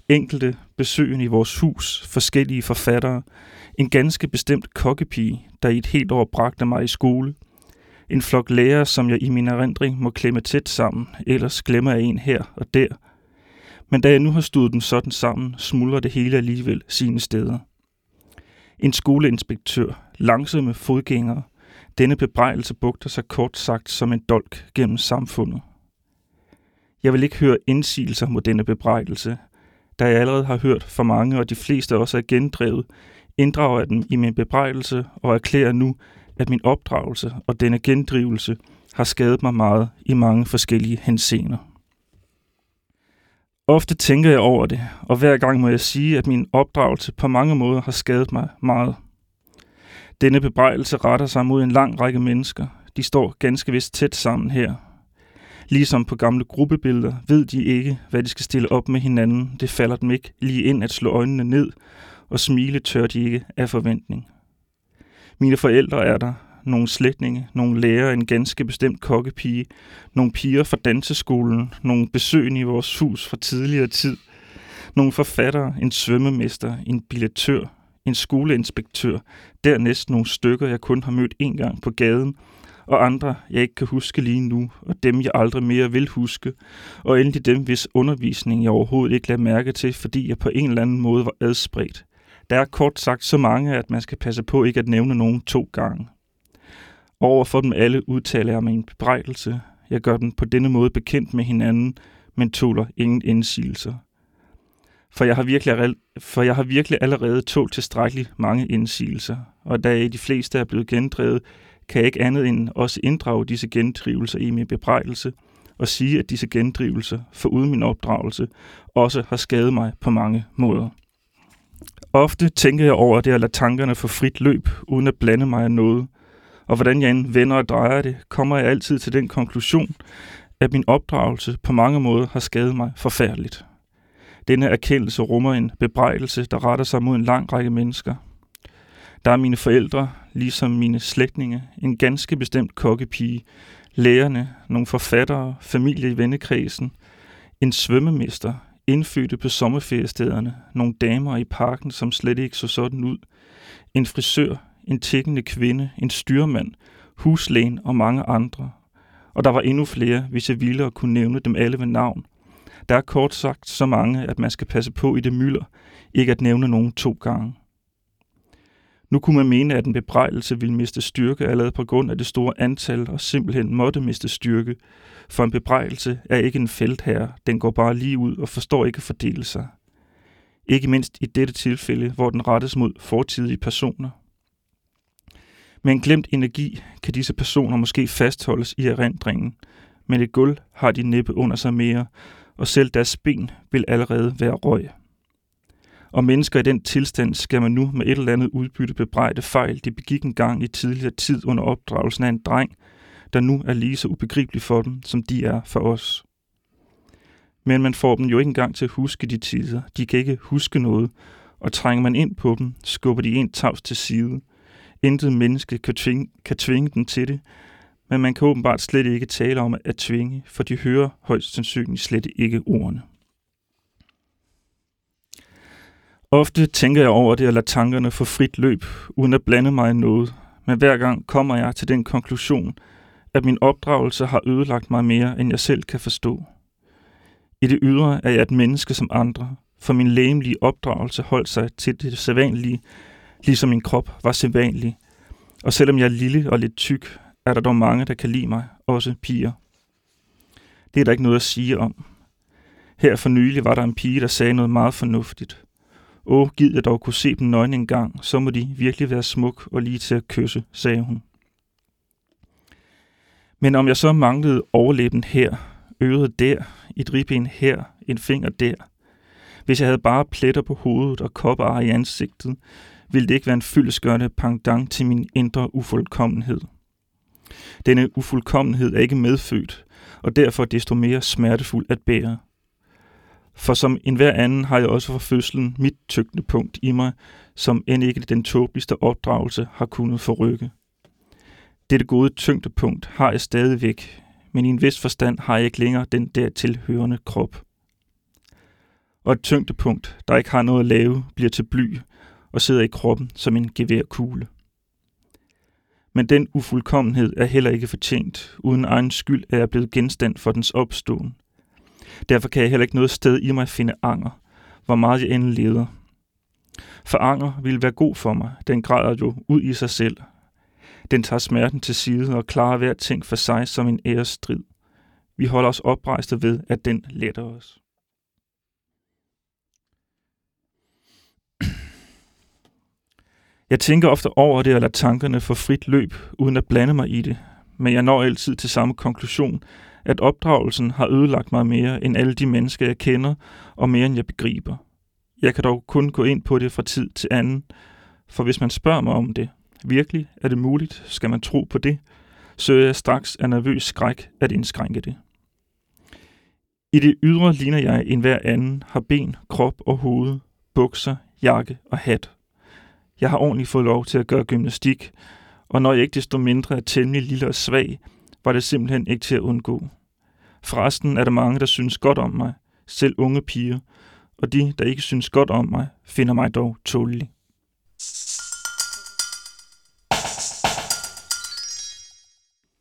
A: Enkelte besøgende i vores hus, forskellige forfattere, en ganske bestemt kokkepige, der i et helt år bragte mig i skole, en flok lærere, som jeg i min erindring må klemme tæt sammen, ellers glemmer jeg en her og der. Men da jeg nu har stået dem sådan sammen, smuldrer det hele alligevel sine steder. En skoleinspektør, langsomme fodgængere, denne bebrejdelse bugter sig kort sagt som en dolk gennem samfundet. Jeg vil ikke høre indsigelser mod denne bebrejdelse, da jeg allerede har hørt for mange, og de fleste også er gendrevet, inddrager jeg dem i min bebrejdelse og erklærer nu, at min opdragelse og denne gendrivelse har skadet mig meget i mange forskellige henseender. Ofte tænker jeg over det, og hver gang må jeg sige, at min opdragelse på mange måder har skadet mig meget. Denne bebrejdelse retter sig mod en lang række mennesker. De står ganske vist tæt sammen her. Ligesom på gamle gruppebilleder ved de ikke, hvad de skal stille op med hinanden. Det falder dem ikke lige ind at slå øjnene ned, og smile tør de ikke af forventning. Mine forældre er der, nogle slægtninge, nogle lærere, en ganske bestemt kokkepige, nogle piger fra danseskolen, nogle besøgende i vores hus fra tidligere tid, nogle forfattere, en svømmemester, en billetør, en skoleinspektør, dernæst nogle stykker, jeg kun har mødt en gang på gaden, og andre, jeg ikke kan huske lige nu, og dem, jeg aldrig mere vil huske, og endelig dem, hvis undervisning jeg overhovedet ikke lader mærke til, fordi jeg på en eller anden måde var adspredt. Der er kort sagt så mange, at man skal passe på ikke at nævne nogen to gange. Over for dem alle udtaler jeg min bebrejdelse. Jeg gør den på denne måde bekendt med hinanden, men tåler ingen indsigelser. For jeg har virkelig, for jeg har virkelig allerede tålt tilstrækkeligt mange indsigelser, og da de fleste er blevet gendrevet, kan jeg ikke andet end også inddrage disse gendrivelser i min bebrejdelse og sige, at disse gendrivelser, foruden min opdragelse, også har skadet mig på mange måder. Ofte tænker jeg over det at lade tankerne få frit løb, uden at blande mig af noget. Og hvordan jeg end vender og drejer det, kommer jeg altid til den konklusion, at min opdragelse på mange måder har skadet mig forfærdeligt. Denne erkendelse rummer en bebrejdelse, der retter sig mod en lang række mennesker. Der er mine forældre, ligesom mine slægtninge, en ganske bestemt kokkepige, lærerne, nogle forfattere, familie i vennekredsen, en svømmemester, indfødte på sommerferiestederne, nogle damer i parken, som slet ikke så sådan ud, en frisør, en tækkende kvinde, en styrmand, huslægen og mange andre. Og der var endnu flere, hvis jeg ville og kunne nævne dem alle ved navn. Der er kort sagt så mange, at man skal passe på i det mylder, ikke at nævne nogen to gange. Nu kunne man mene, at en bebrejdelse ville miste styrke allerede på grund af det store antal og simpelthen måtte miste styrke, for en bebrejdelse er ikke en feltherre, den går bare lige ud og forstår ikke at fordele sig. Ikke mindst i dette tilfælde, hvor den rettes mod fortidige personer. Med en glemt energi kan disse personer måske fastholdes i erindringen, men et gulv har de næppe under sig mere, og selv deres ben vil allerede være røg. Og mennesker i den tilstand skal man nu med et eller andet udbytte bebrejde fejl, de begik en gang i tidligere tid under opdragelsen af en dreng, der nu er lige så ubegribelig for dem, som de er for os. Men man får dem jo ikke engang til at huske de tider. De kan ikke huske noget, og trænger man ind på dem, skubber de en tavs til side. Intet menneske kan tvinge, kan tvinge dem til det, men man kan åbenbart slet ikke tale om at tvinge, for de hører højst sandsynligt slet ikke ordene. Ofte tænker jeg over det og lader tankerne få frit løb, uden at blande mig i noget, men hver gang kommer jeg til den konklusion, at min opdragelse har ødelagt mig mere, end jeg selv kan forstå. I det ydre er jeg et menneske som andre, for min læmelige opdragelse holdt sig til det sædvanlige, ligesom min krop var sædvanlig. Og selvom jeg er lille og lidt tyk, er der dog mange, der kan lide mig, også piger. Det er der ikke noget at sige om. Her for nylig var der en pige, der sagde noget meget fornuftigt. Åh, gid jeg dog kunne se dem nøgne en gang, så må de virkelig være smuk og lige til at kysse, sagde hun. Men om jeg så manglede overlæben her, øret der, et ribben her, en finger der, hvis jeg havde bare pletter på hovedet og kopper i ansigtet, ville det ikke være en fyldesgørende pendant til min indre ufuldkommenhed. Denne ufuldkommenhed er ikke medfødt, og derfor desto mere smertefuld at bære. For som enhver anden har jeg også fra fødslen mit punkt i mig, som end ikke den tåbeligste opdragelse har kunnet forrykke. Dette gode tyngdepunkt har jeg stadigvæk, men i en vis forstand har jeg ikke længere den dertil hørende krop. og et tyngdepunkt, der ikke har noget at lave, bliver til bly og sidder i kroppen som en geværkugle. Men den ufuldkommenhed er heller ikke fortjent. Uden egen skyld er jeg blevet genstand for dens opståen. Derfor kan jeg heller ikke noget sted i mig finde anger, hvor meget jeg end leder. For anger ville være god for mig. Den græder jo ud i sig selv. Den tager smerten til side og klarer hver ting for sig som en ærestrid. Vi holder os oprejste ved, at den letter os. Jeg tænker ofte over det og lader tankerne få frit løb, uden at blande mig i det. Men jeg når altid til samme konklusion, at opdragelsen har ødelagt mig mere end alle de mennesker, jeg kender, og mere end jeg begriber. Jeg kan dog kun gå ind på det fra tid til anden, for hvis man spørger mig om det, virkelig er det muligt, skal man tro på det, så jeg straks af nervøs skræk at indskrænke det. I det ydre ligner jeg en hver anden, har ben, krop og hoved, bukser, jakke og hat. Jeg har ordentligt fået lov til at gøre gymnastik, og når jeg ikke desto mindre er temmelig lille og svag, var det simpelthen ikke til at undgå. Forresten er der mange, der synes godt om mig, selv unge piger, og de, der ikke synes godt om mig, finder mig dog tålelig.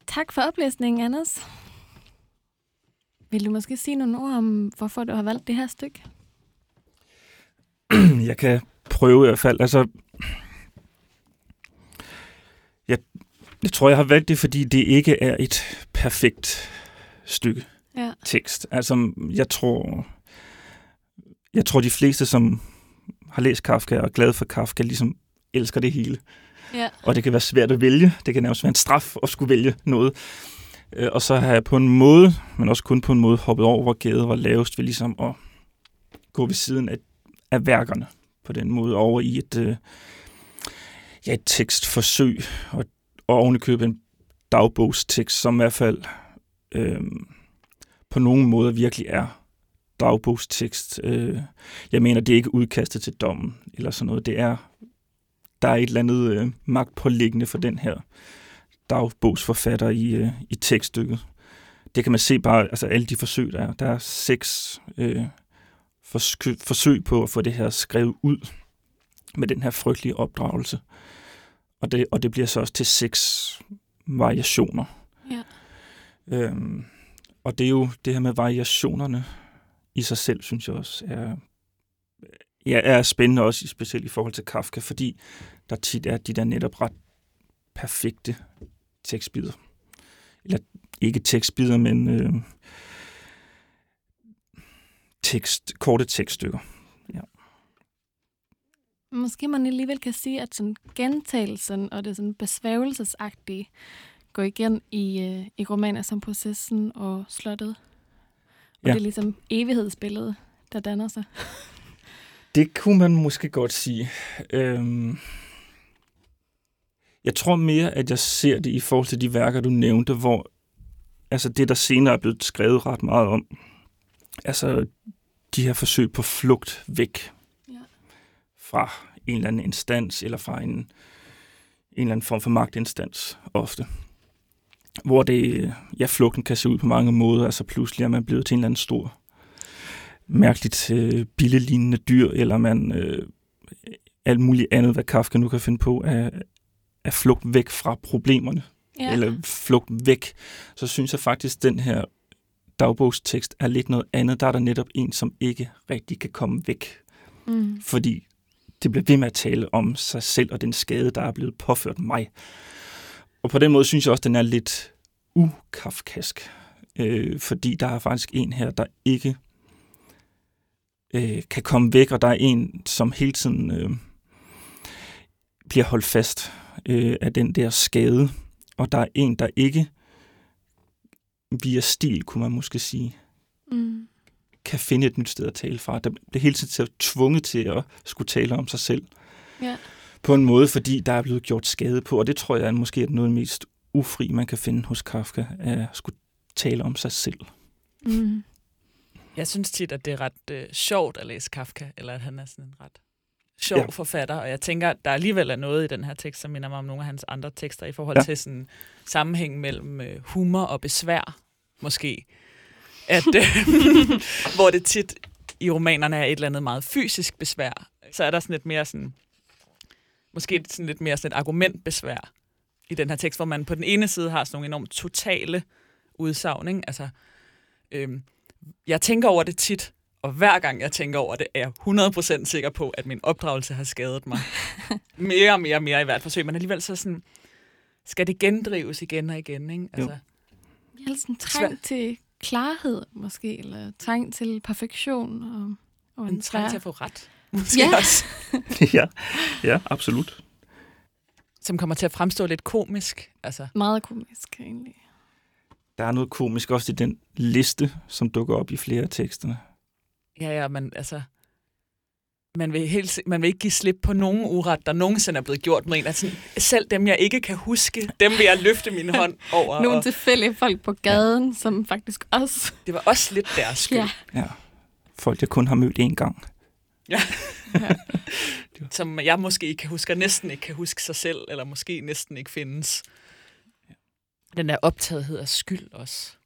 I: Tak for oplæsningen, Anders. Vil du måske sige nogle ord om, hvorfor du har valgt det her stykke?
A: jeg kan prøve i hvert fald. Altså, jeg, jeg tror, jeg har valgt det, fordi det ikke er et perfekt stykke
I: ja.
A: tekst. Altså, jeg tror, jeg tror, de fleste, som har læst Kafka og er glad for Kafka, ligesom elsker det hele.
I: Ja.
A: Og det kan være svært at vælge. Det kan nærmest være en straf at skulle vælge noget. Øh, og så har jeg på en måde, men også kun på en måde, hoppet over, hvor gaden var lavest ved ligesom at gå ved siden af, af værkerne på den måde over i et, øh, ja, et tekstforsøg og, og ovenikøbet en dagbogstekst, som i hvert fald øh, på nogen måde virkelig er dagbogstekst. Øh, jeg mener, det er ikke udkastet til dommen eller sådan noget. Det er, der er et eller andet øh, magtpåliggende for den her dagbogsforfatter i, øh, i tekststykket. Det kan man se bare, altså alle de forsøg, der er. Der er seks øh, forsøg på at få det her skrevet ud med den her frygtelige opdragelse. Og det, og det bliver så også til seks variationer.
I: Ja.
A: Øhm, og det er jo det her med variationerne i sig selv, synes jeg også er, ja, er spændende, også specielt i forhold til Kafka, fordi der tit er de der netop ret perfekte tekstbider. Eller ikke tekstbider, men øh, tekst, korte tekststykker.
I: Måske man alligevel kan sige, at sådan gentagelsen og det sådan besvævelsesagtige går igen i, øh, i romaner som Processen og Slottet. Og ja. det er ligesom evighedsbilledet, der danner sig.
A: Det kunne man måske godt sige. Øhm, jeg tror mere, at jeg ser det i forhold til de værker, du nævnte, hvor altså det, der senere er blevet skrevet ret meget om, altså de her forsøg på flugt væk. Fra en eller anden instans, eller fra en, en eller anden form for magtinstans ofte. Hvor det, ja, flugten kan se ud på mange måder, altså pludselig er man blevet til en eller anden stor, mærkeligt øh, billelignende dyr, eller man øh, alt muligt andet, hvad Kafka nu kan finde på, er, er flugt væk fra problemerne,
I: ja.
A: eller flugt væk, så synes jeg faktisk, at den her dagbogstekst er lidt noget andet. Der er der netop en, som ikke rigtig kan komme væk.
I: Mm.
A: Fordi det bliver ved med at tale om sig selv og den skade, der er blevet påført mig. Og på den måde synes jeg også, at den er lidt ukafkask. Øh, fordi der er faktisk en her, der ikke øh, kan komme væk, og der er en, som hele tiden øh, bliver holdt fast øh, af den der skade. Og der er en, der ikke via stil, kunne man måske sige,
I: mm
A: kan finde et nyt sted at tale fra. Der bliver hele tiden tvunget til at skulle tale om sig selv.
I: Ja.
A: På en måde, fordi der er blevet gjort skade på, og det tror jeg er måske er noget af det mest ufri, man kan finde hos Kafka, at skulle tale om sig selv.
I: Mm.
F: Jeg synes tit, at det er ret øh, sjovt at læse Kafka, eller at han er sådan en ret sjov ja. forfatter, og jeg tænker, at der alligevel er noget i den her tekst, som minder mig om nogle af hans andre tekster, i forhold ja. til sådan sammenhæng mellem øh, humor og besvær, måske. At, øh, hvor det tit i romanerne er et eller andet meget fysisk besvær, så er der sådan lidt mere sådan, måske sådan lidt mere sådan et argumentbesvær i den her tekst, hvor man på den ene side har sådan nogle enormt totale udsagn, ikke? Altså, øhm, jeg tænker over det tit, og hver gang jeg tænker over det, er jeg 100% sikker på, at min opdragelse har skadet mig. mere og mere og mere i hvert forsøg, men alligevel så sådan, skal det gendrives igen og igen, ikke? Altså,
I: Jeg har sådan trang
F: Svært.
I: til klarhed, måske, eller trang til perfektion. Og, og
F: en trang til at få ret, måske
I: Ja.
F: også.
A: ja, ja, absolut.
F: Som kommer til at fremstå lidt komisk. Altså,
I: Meget komisk, egentlig.
A: Der er noget komisk også i den liste, som dukker op i flere af teksterne.
F: ja, ja, men altså... Man vil, helt, man vil ikke give slip på nogen uret, der nogensinde er blevet gjort med en. Altså, selv dem, jeg ikke kan huske, dem vil jeg løfte min hånd over.
I: Nogle
F: og
I: tilfældige folk på gaden, ja. som faktisk også...
F: det var også lidt deres skyld.
I: Ja.
A: Ja. Folk, jeg kun har mødt én gang.
F: Ja. Som jeg måske ikke kan huske, og næsten ikke kan huske sig selv, eller måske næsten ikke findes. Den der optagethed af skyld også.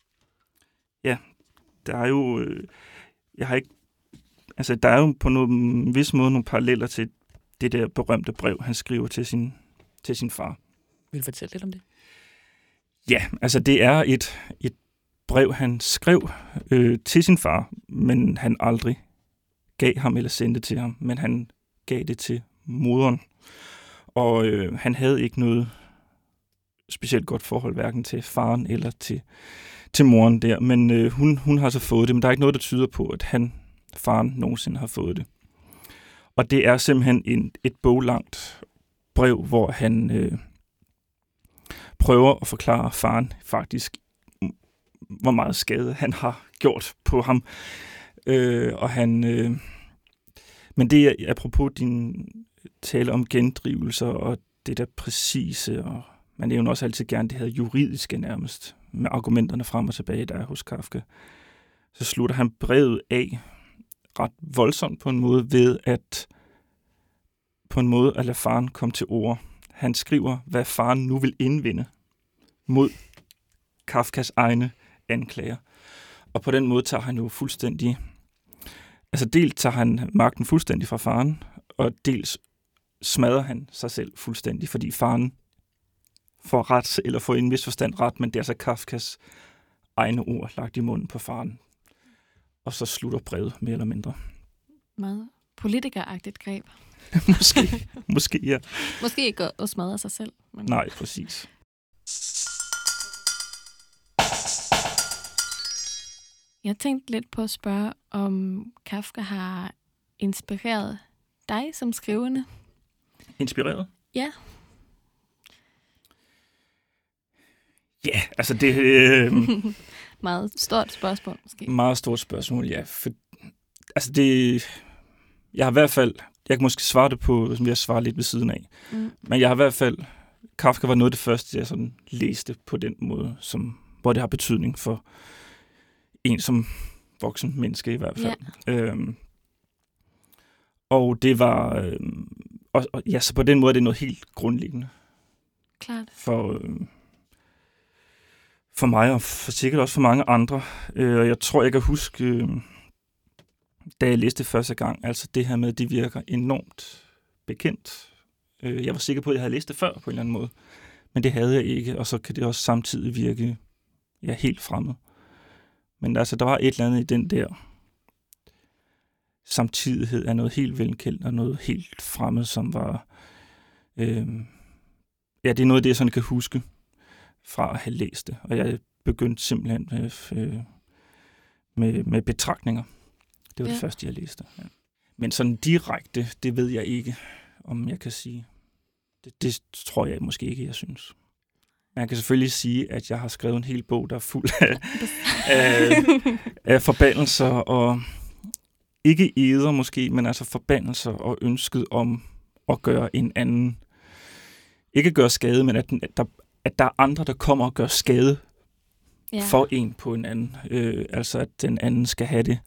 A: Ja, der er jo... Øh, jeg har ikke... Altså, der er jo på en vis måde nogle paralleller til det der berømte brev, han skriver til sin, til sin far.
F: Vil du fortælle lidt om det?
A: Ja, altså det er et, et brev, han skrev øh, til sin far, men han aldrig gav ham eller sendte til ham, men han gav det til moderen. Og øh, han havde ikke noget specielt godt forhold, hverken til faren eller til, til moren der, men øh, hun, hun har så fået det, men der er ikke noget, der tyder på, at han, faren, nogensinde har fået det. Og det er simpelthen en, et boglangt brev, hvor han øh, prøver at forklare faren faktisk, hvor meget skade han har gjort på ham. Øh, og han, øh, men det er apropos din tale om gendrivelser og det der præcise, og man nævner også altid gerne det her juridiske nærmest, med argumenterne frem og tilbage, der er hos Kafka. Så slutter han brevet af ret voldsomt på en måde ved at på en måde at lade faren komme til ord. Han skriver, hvad faren nu vil indvinde mod Kafkas egne anklager. Og på den måde tager han jo fuldstændig... Altså dels tager han magten fuldstændig fra faren, og dels smadrer han sig selv fuldstændig, fordi faren får ret, eller får en vis forstand ret, men det er så Kafkas egne ord lagt i munden på faren. Og så slutter brevet mere eller mindre.
I: Meget politikeragtigt greb.
A: måske, måske, ja.
I: Måske ikke at- smadre sig selv. Men...
A: Nej, præcis.
I: Jeg tænkte lidt på at spørge, om Kafka har inspireret dig som skrivende.
A: Inspireret?
I: Ja.
A: Ja, altså det øh,
I: Meget stort spørgsmål, måske.
A: meget stort spørgsmål, ja. For, altså det, jeg har i hvert fald, jeg kan måske svare det på, som jeg svarer lidt ved siden af.
I: Mm.
A: Men jeg har i hvert fald, Kafka var noget af det første, jeg sådan læste på den måde, som, hvor det har betydning for en som voksen menneske i hvert fald. Ja. Øhm, og det var, øhm, og, og, ja, så på den måde er det noget helt grundlæggende
I: Klart.
A: for, øh, for mig, og for sikkert også for mange andre. Øh, og jeg tror, jeg kan huske, øh, da jeg læste det første gang, altså det her med, det virker enormt bekendt. Øh, jeg var sikker på, at jeg havde læst det før på en eller anden måde, men det havde jeg ikke, og så kan det også samtidig virke ja, helt fremmed. Men altså, der var et eller andet i den der samtidighed af noget helt velkendt og noget helt fremmed, som var... Øh, ja, det er noget af det, jeg sådan kan huske fra at have læst det. Og jeg begyndte simpelthen med, øh, med, med betragtninger. Det var. Ja. det første, jeg læste. Ja. Men sådan direkte, det ved jeg ikke, om jeg kan sige. Det, det tror jeg måske ikke, jeg synes. Man kan selvfølgelig sige, at jeg har skrevet en hel bog, der er fuld af, af, af forbandelser og ikke eder måske, men altså forbandelser og ønsket om at gøre en anden, ikke gøre skade, men at, den- at, der, at der er andre, der kommer og gør skade
I: Ja.
A: for en på en anden. Øh, altså at den anden skal have det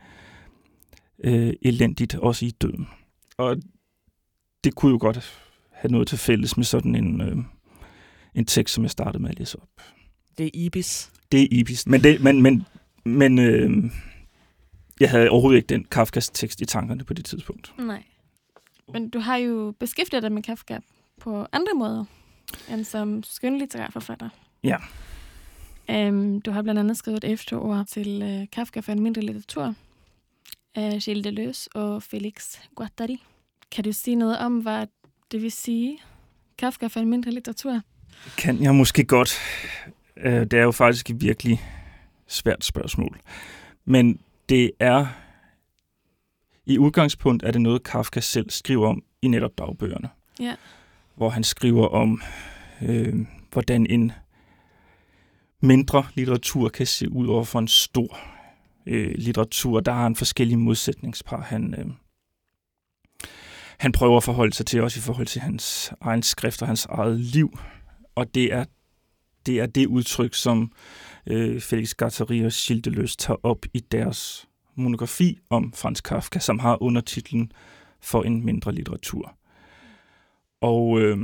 A: øh, elendigt, også i døden. Og det kunne jo godt have noget til fælles med sådan en, øh, en tekst, som jeg startede med at læse op.
F: Det er Ibis.
A: Det er Ibis. Men, det, men, men, men øh, jeg havde overhovedet ikke den Kafkas tekst i tankerne på det tidspunkt.
I: Nej. Men du har jo beskæftiget dig med Kafka på andre måder end som skønlitterær forfatter.
A: Ja.
I: Um, du har blandt andet skrevet et efterord til uh, Kafka for en mindre litteratur af Gilles Deleuze og Felix Guattari. Kan du sige noget om, hvad det vil sige, Kafka for en mindre litteratur?
A: Kan jeg måske godt. Øh, Det er jo faktisk et virkelig svært spørgsmål. Men det er... I udgangspunkt er det noget, Kafka selv skriver om i netop dagbøgerne.
I: Ja.
A: Hvor han skriver om, øh, hvordan en mindre litteratur kan se ud over for en stor øh, litteratur. Der har han forskellige modsætningspar. Han, øh, han prøver at forholde sig til, også i forhold til hans egen skrift og hans eget liv. Og det er det, er det udtryk, som øh, Felix Guattari og Schildeløs tager op i deres monografi om Franz Kafka, som har undertitlen For en mindre litteratur. Og øh,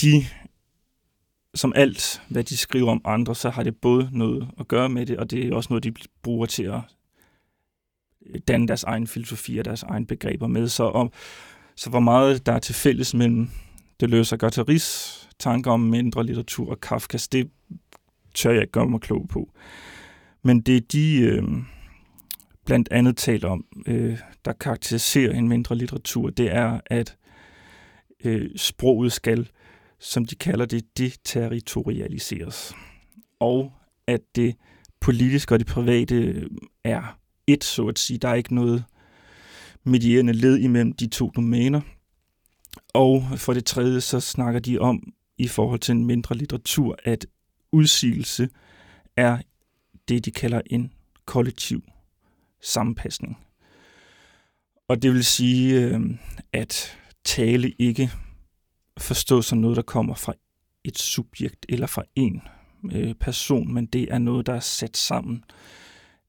A: de, som alt, hvad de skriver om andre, så har det både noget at gøre med det, og det er også noget, de bruger til at øh, danne deres egen filosofi og deres egen begreber med. Så, om, så hvor meget der er til fælles mellem Deleuze og Guattaris tanker om mindre litteratur og Kafkas, det tør jeg ikke gøre mig klog på. Men det de øh, blandt andet taler om, øh, der karakteriserer en mindre litteratur, det er, at øh, sproget skal, som de kalder det, deterritorialiseres. Og at det politiske og det private er et, så at sige. Der er ikke noget medierende led imellem de to domæner. Og for det tredje, så snakker de om, i forhold til en mindre litteratur, at udsigelse er det, de kalder en kollektiv sammenpasning. Og det vil sige, øh, at tale ikke forstås som noget, der kommer fra et subjekt eller fra en øh, person, men det er noget, der er sat sammen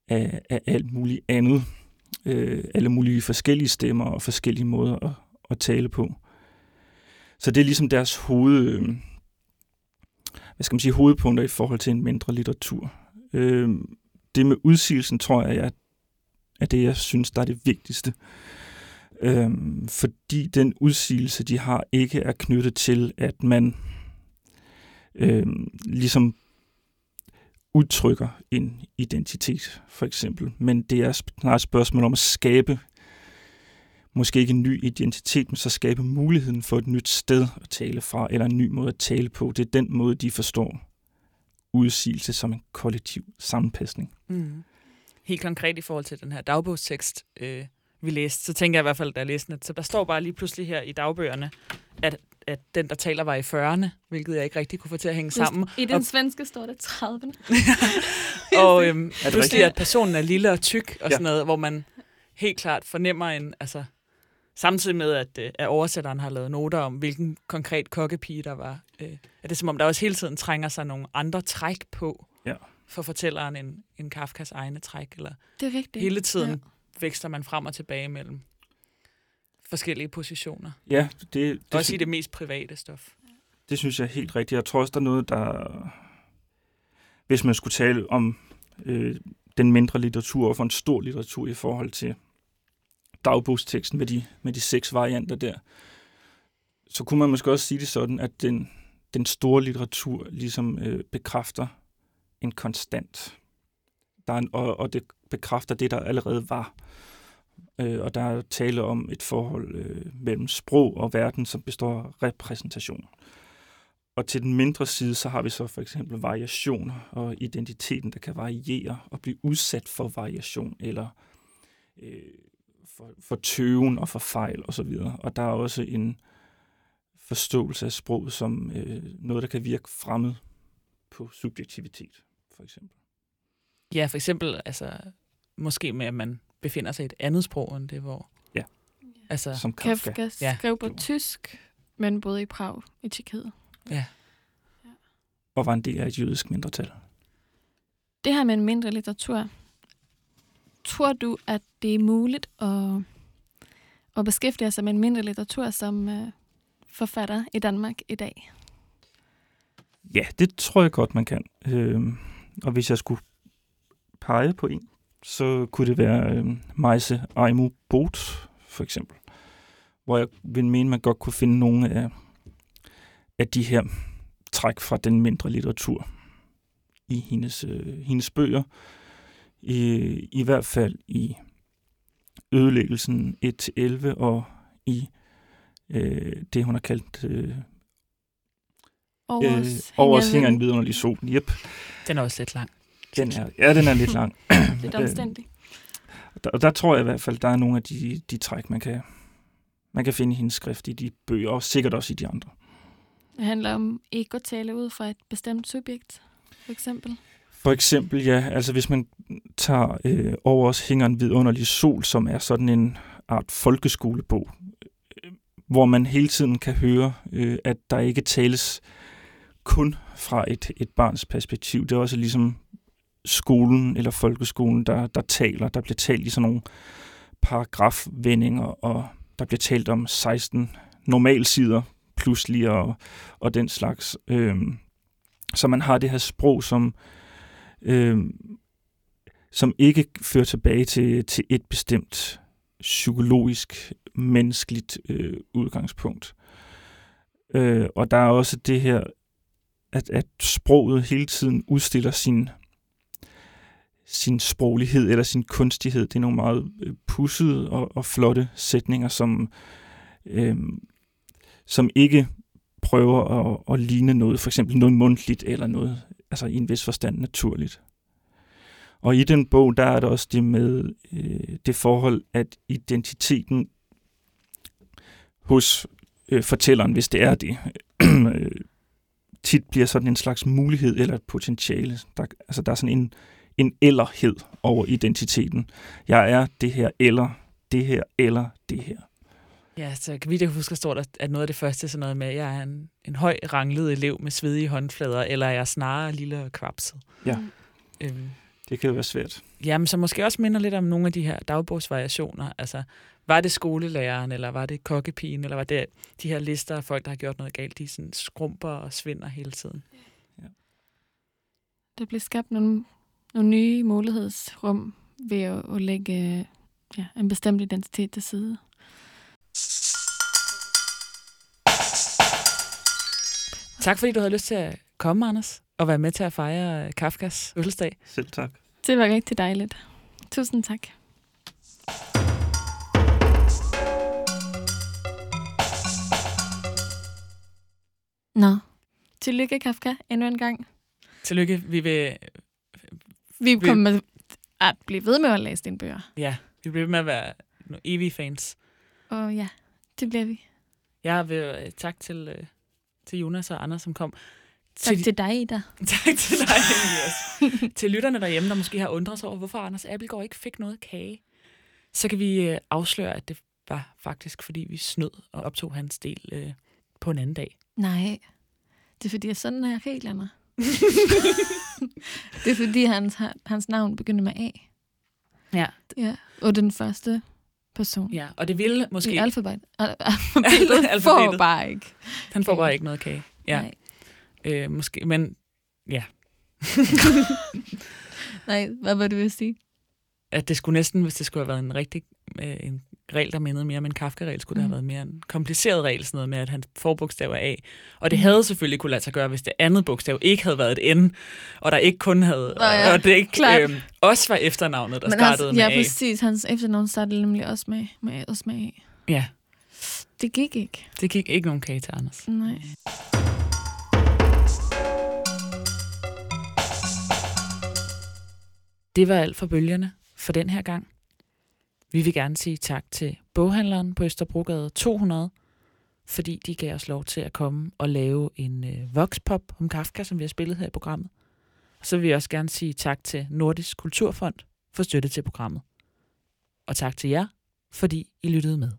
A: af, af alt muligt andet. Øh, alle mulige forskellige stemmer og forskellige måder at, at tale på. Så det er ligesom deres hoved, øh, hvad skal man sige, hovedpunkter i forhold til en mindre litteratur. Øh, det med udsigelsen, tror jeg, er, er det, jeg synes, der er det vigtigste. Øh, Øhm, fordi den udsigelse, de har, ikke er knyttet til, at man øh, ligesom udtrykker en identitet, for eksempel. Men det er snart et spørgsmål om at skabe måske ikke en ny identitet, men så skabe muligheden for et nyt sted at tale fra, eller en ny måde at tale på. Det er den måde, de forstår udsigelse som en kollektiv sammenpasning.
F: Mm. Helt konkret i forhold til den her dagbogstekst, øh, vi læste, så tænker jeg i hvert fald, da jeg læste den, at så der står bare lige pludselig her i dagbøgerne, at, at den, der taler, var i 40'erne, hvilket jeg ikke rigtig kunne få til at hænge sammen.
I: I den
F: og,
I: svenske står det 30'erne.
F: og øhm,
A: Er det
F: pludselig,
A: rigtigt?
F: at personen er lille og tyk og
A: Ja.
F: sådan noget, hvor man helt klart fornemmer en, altså, samtidig med, at, øh, at oversætteren har lavet noter om, hvilken konkret kokkepige der var, øh, er det som om, der også hele tiden trænger sig nogle andre træk på
A: Ja.
F: for fortælleren end, end Kafkas egne træk, eller
I: Det er rigtigt.
F: hele tiden
I: Ja.
F: Veksler man frem og tilbage mellem forskellige positioner.
A: Ja, det, det,
F: Også
A: sy-
F: i det mest private stof.
A: det synes jeg er helt rigtigt. Jeg tror også, der er noget, der... Hvis man skulle tale om øh, den mindre litteratur og for en stor litteratur i forhold til dagbogsteksten med de, med de seks varianter der, så kunne man måske også sige det sådan, at den, den store litteratur ligesom øh, bekræfter en konstant. Der er en, og, og det bekræfter det, der allerede var. Øh, og der er tale om et forhold øh, mellem sprog og verden, som består af repræsentation. Og til den mindre side, så har vi så for eksempel variationer og identiteten, der kan variere og blive udsat for variation eller øh, for, for tøven og for fejl osv. Og, og der er også en forståelse af sproget som øh, noget, der kan virke fremmed på subjektivitet, for eksempel.
F: Ja, for eksempel, altså, måske med, at man befinder sig i et andet sprog end det, hvor...
A: Ja.
F: Altså,
A: Som Kafka.
I: Kafka
F: Ja.
I: skrev på tysk, men boede i Prag i Tjekkiet.
F: ja.
A: Og var en del af et jødisk mindretal.
I: Det her med en mindre litteratur, tror du, at det er muligt at, at beskæftige sig med en mindre litteratur som øh, forfatter i Danmark i dag?
A: Ja, det tror jeg godt, man kan. Øhm, og hvis jeg skulle pege på en, så kunne det være øh, Meise Aimu Bot, for eksempel. Hvor jeg vil mene, man godt kunne finde nogle af, af de her træk fra den mindre litteratur i hendes, øh, hendes bøger. I, I hvert fald i ødelæggelsen 1-11 og i øh, det, hun har kaldt øh,
I: Over
A: øh,
I: os
A: os
I: hænger
A: en- vidunderlig sol. Yep.
F: Den er også lidt lang.
A: Den er, ja, den er lidt lang.
I: Lidt omstændig.
A: Der, og der tror jeg i hvert fald, der er nogle af de, de træk, man kan, man kan finde i hendes skrift i de bøger, og sikkert også i de andre.
I: Det handler om ikke at tale ud fra et bestemt subjekt, for eksempel.
A: For eksempel, ja, altså hvis man tager øh, over os hænger en vidunderlig sol, som er sådan en art folkeskolebog, øh, hvor man hele tiden kan høre, øh, at der ikke tales kun fra et, et barns perspektiv. Det er også ligesom skolen eller folkeskolen, der, der taler. Der bliver talt i sådan nogle paragrafvendinger, og der bliver talt om 16 normalsider pludselig, og, og den slags. Øh, så man har det her sprog, som, øh, som ikke fører tilbage til, til et bestemt psykologisk, menneskeligt øh, udgangspunkt. Øh, og der er også det her, at, at sproget hele tiden udstiller sin, sin sproglighed eller sin kunstighed. Det er nogle meget øh, pussede og, og flotte sætninger, som, øh, som ikke prøver at, at ligne noget, for eksempel noget mundtligt eller noget, altså i en vis forstand naturligt. Og i den bog, der er der også det med øh, det forhold, at identiteten hos øh, fortælleren, hvis det er det, øh, tit bliver sådan en slags mulighed eller et potentiale. Der, altså der er sådan en, en ellerhed over identiteten. Jeg er det her eller, det her eller det her.
F: Ja, så kan vi det huske, at står der, at noget af det første er sådan noget med, at jeg er en, en høj ranglet elev med svedige håndflader, eller er jeg snarere lille og kvapset.
A: Ja.
F: Øhm,
A: Det kan jo være svært.
F: Jamen, så måske også minder lidt om nogle af de her dagbogsvariationer. Altså, var det skolelæreren, eller var det kokkepigen, eller var det de her lister af folk, der har gjort noget galt, de sådan skrumper og svinder hele tiden.
I: Der bliver skabt nogle, nogle nye mulighedsrum ved at, at lægge ja, en bestemt identitet til side.
F: Tak fordi du havde lyst til at komme, Anders, og være med til at fejre Kafkas fødselsdag.
A: Selv tak.
I: Det var rigtig dejligt. Tusind tak. Nå. Tillykke, Kafka, endnu en gang.
F: Tillykke, vi vil...
I: Vi kommer at blive ved med at læse dine bøger.
F: Ja, vi bliver ved med at være evige fans.
I: Og ja, det bliver vi.
F: Jeg vil øh, tak til, øh, til Jonas og Anders, som kom.
I: Tak til dig, Ida.
F: Tak til dig, Elias. til lytterne derhjemme, der måske har undret sig over, hvorfor Anders Appelgaard ikke fik noget kage. Så kan vi øh, afsløre, at det var faktisk, fordi vi snød og optog hans del øh, på en anden dag.
I: Nej, det er fordi, at sådan er reglerne. det er fordi, hans, hans navn begynder med A.
F: Ja.
I: Ja, og den første person.
F: Ja, og det ville måske...
I: I alfabet. Al- alfabetet får bare ikke.
F: Han får bare ikke noget kage. Ja.
I: Nej.
F: Øh, måske, men ja.
I: Nej, hvad var det, du ville sige?
F: At det skulle næsten, hvis det skulle have været en rigtig øh, en regel, der mindede mere om en Kafka-regel, skulle mm. det have været mere en kompliceret regel, sådan noget med, at hans forbogstav er A. Og det
I: Mm.
F: havde selvfølgelig kunne lade sig gøre, hvis det andet bogstav ikke havde været et N, og der ikke kun havde,
I: Nå ja,
F: og det ikke
I: klart.
F: øh, også var efternavnet, der
I: Men
F: startede
I: hans,
F: med
I: ja,
F: A.
I: præcis. Hans efternavn startede nemlig også med, med, også med A.
F: Ja,
I: Det gik ikke.
F: det gik ikke nogen kage til Anders.
I: Nej.
F: Det var alt for bølgerne for den her gang. Vi vil gerne sige tak til boghandleren på Østerbrogade 200, fordi de gav os lov til at komme og lave en øh, voxpop om Kafka, som vi har spillet her i programmet. Og så vil vi også gerne sige tak til Nordisk Kulturfond for støtte til programmet. Og tak til jer, fordi I lyttede med.